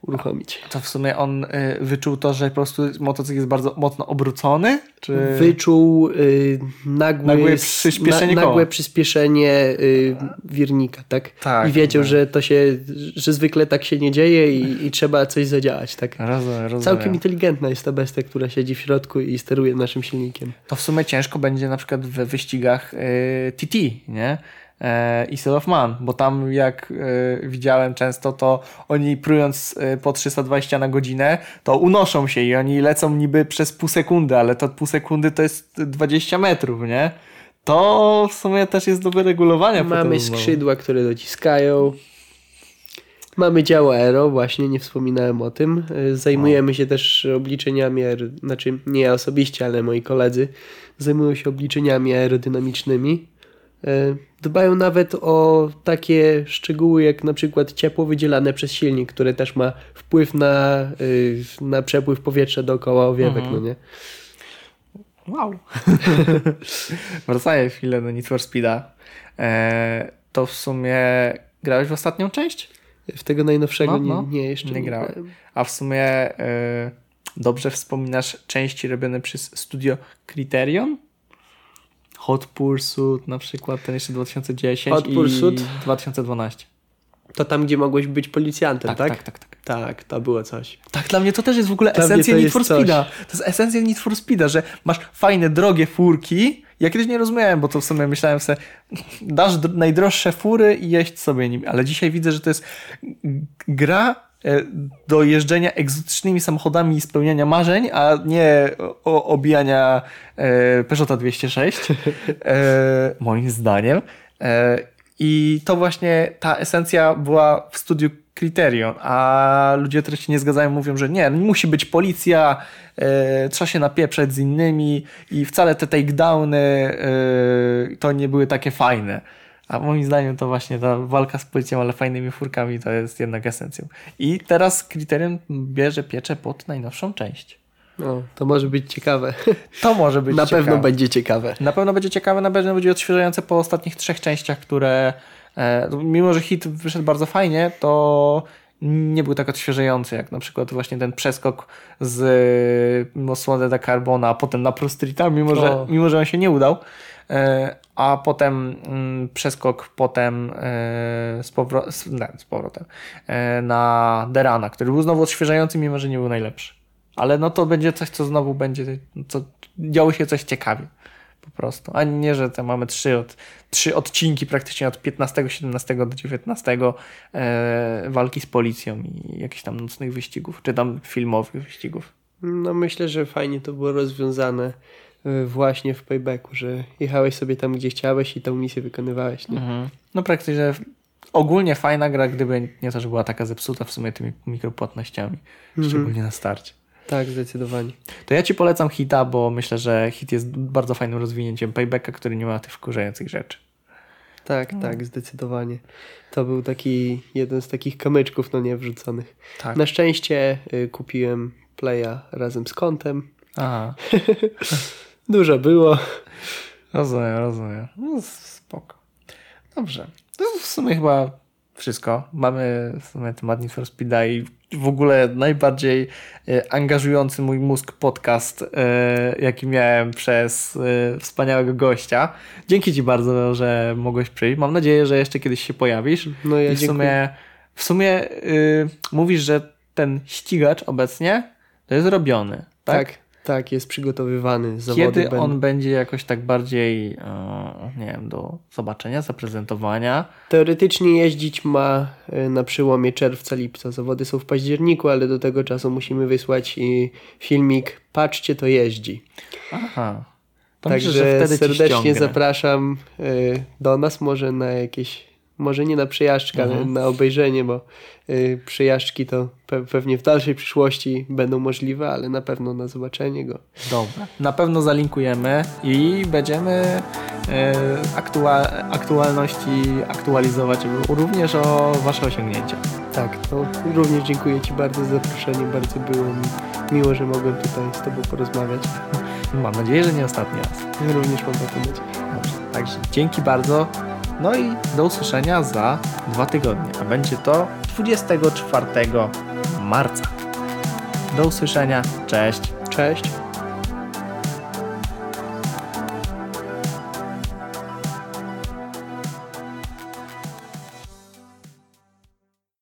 uruchomić. To w sumie on y, wyczuł to, że po prostu motocykl jest bardzo mocno obrócony? Czy... Wyczuł y, nagłe, nagłe przyspieszenie, na, nagłe przyspieszenie y, wirnika, tak? tak I wiedział, tak. że to się, że zwykle tak się nie dzieje i, i trzeba coś zadziałać, tak? Rozumiem, rozumiem. Całkiem inteligentna jest ta bestia, która siedzi w środku i steruje naszym silnikiem. To w sumie ciężko będzie na przykład we wyścigach TT, y, nie? E, i Soul of Man, bo tam jak e, widziałem często, to oni prując e, po 320 na godzinę, to unoszą się i oni lecą niby przez pół sekundy, ale to pół sekundy to jest 20 metrów, nie? To w sumie też jest do wyregulowania. Mamy skrzydła, które dociskają. Mamy dział aero, właśnie nie wspominałem o tym. Zajmujemy o. się też obliczeniami, znaczy nie ja osobiście, ale moi koledzy zajmują się obliczeniami aerodynamicznymi. E, dbają nawet o takie szczegóły jak na przykład ciepło wydzielane przez silnik, które też ma wpływ na, y, na przepływ powietrza dookoła owiewek, mhm. no nie? Wow. Wracając chwilę do Need for Speed'a. E, to w sumie grałeś w ostatnią część? W tego najnowszego no, no. Nie, nie, jeszcze nie, nie grałem. A w sumie e, dobrze wspominasz części robione przez studio Criterion? Hot Pursuit na przykład, ten jeszcze 2010 Hot Pursuit. i 2012. To tam, gdzie mogłeś być policjantem, tak? Tak, tak, tak. Tak, tak to było coś. Tak, dla mnie to też jest w ogóle dla esencja Need for Speed'a. To jest esencja Need for Speed'a, że masz fajne, drogie furki. Ja kiedyś nie rozumiałem, bo to w sumie myślałem sobie, dasz najdroższe fury i jeść sobie nimi. Ale dzisiaj widzę, że to jest gra do jeżdżenia egzotycznymi samochodami i spełniania marzeń, a nie o, obijania e, Peugeota 206, e, moim zdaniem. E, I to właśnie ta esencja była w studiu Criterion, a ludzie, którzy się nie zgadzają, mówią, że nie, musi być policja, e, trzeba się napieprzać z innymi i wcale te takedowny e, to nie były takie fajne. A moim zdaniem to właśnie ta walka z policją, ale fajnymi furkami to jest jednak esencją. I teraz kryterium bierze pieczę pod najnowszą część. No, to może być ciekawe. To może być Na ciekawe. pewno będzie ciekawe. Na pewno będzie ciekawe, na pewno będzie odświeżające po ostatnich trzech częściach, które e, mimo, że hit wyszedł bardzo fajnie, to nie był tak odświeżający, jak na przykład właśnie ten przeskok z Mosłone de Carbona, a potem na Pro Streeta, mimo, że, mimo że on się nie udał. E, a potem mm, przeskok potem e, z, powro- nie, z powrotem e, na Derana, który był znowu odświeżający, mimo że nie był najlepszy. Ale no to będzie coś, co znowu będzie, co działo się coś ciekawie. Po prostu. A nie, że tam mamy trzy, od, trzy odcinki praktycznie od 15, 17 do 19 e, walki z policją i jakichś tam nocnych wyścigów, czy tam filmowych wyścigów. No myślę, że fajnie to było rozwiązane właśnie w paybacku, że jechałeś sobie tam, gdzie chciałeś i tą misję wykonywałeś. Nie? Mhm. No praktycznie ogólnie fajna gra, gdyby nie to, że była taka zepsuta w sumie tymi mikropłatnościami, mhm. szczególnie na starcie. Tak, zdecydowanie. To ja Ci polecam Hita, bo myślę, że Hit jest bardzo fajnym rozwinięciem paybacka, który nie ma tych wkurzających rzeczy. Tak, no. tak, zdecydowanie. To był taki jeden z takich kamyczków, no nie wrzuconych. Tak. Na szczęście y, kupiłem Playa razem z kontem. Aha. Dużo było. Rozumiem, rozumiem. No, spoko. Dobrze. To w sumie chyba wszystko. Mamy w sumie temat Need for Speed'a i w ogóle najbardziej e, angażujący mój mózg podcast, e, jaki miałem przez e, wspaniałego gościa. Dzięki Ci bardzo, że mogłeś przyjść. Mam nadzieję, że jeszcze kiedyś się pojawisz. No ja I w sumie, w sumie yy, mówisz, że ten ścigacz obecnie to jest robiony. Tak, tak. Tak, jest przygotowywany. Zawody Kiedy będą... on będzie jakoś tak bardziej, e, nie wiem, do zobaczenia, zaprezentowania? Teoretycznie jeździć ma e, na przełomie czerwca, lipca. Zawody są w październiku, ale do tego czasu musimy wysłać filmik Patrzcie, to jeździ. Aha. To Także myślę, serdecznie zapraszam e, do nas może na jakieś może nie na przejażdżkę, mhm. ale na obejrzenie, bo y, przejażdżki to pe pewnie w dalszej przyszłości będą możliwe, ale na pewno na zobaczenie go. Dobra, na pewno zalinkujemy i będziemy y, aktua aktualności aktualizować również o Wasze osiągnięcia. Tak, to również dziękuję Ci bardzo za zaproszenie, bardzo było mi miło, że mogłem tutaj z Tobą porozmawiać. Mam nadzieję, że nie ostatni raz. Również mam taką nadzieję. Dobrze, także dzięki bardzo. No i do usłyszenia za dwa tygodnie, a będzie to 24 marca. Do usłyszenia, cześć. Cześć.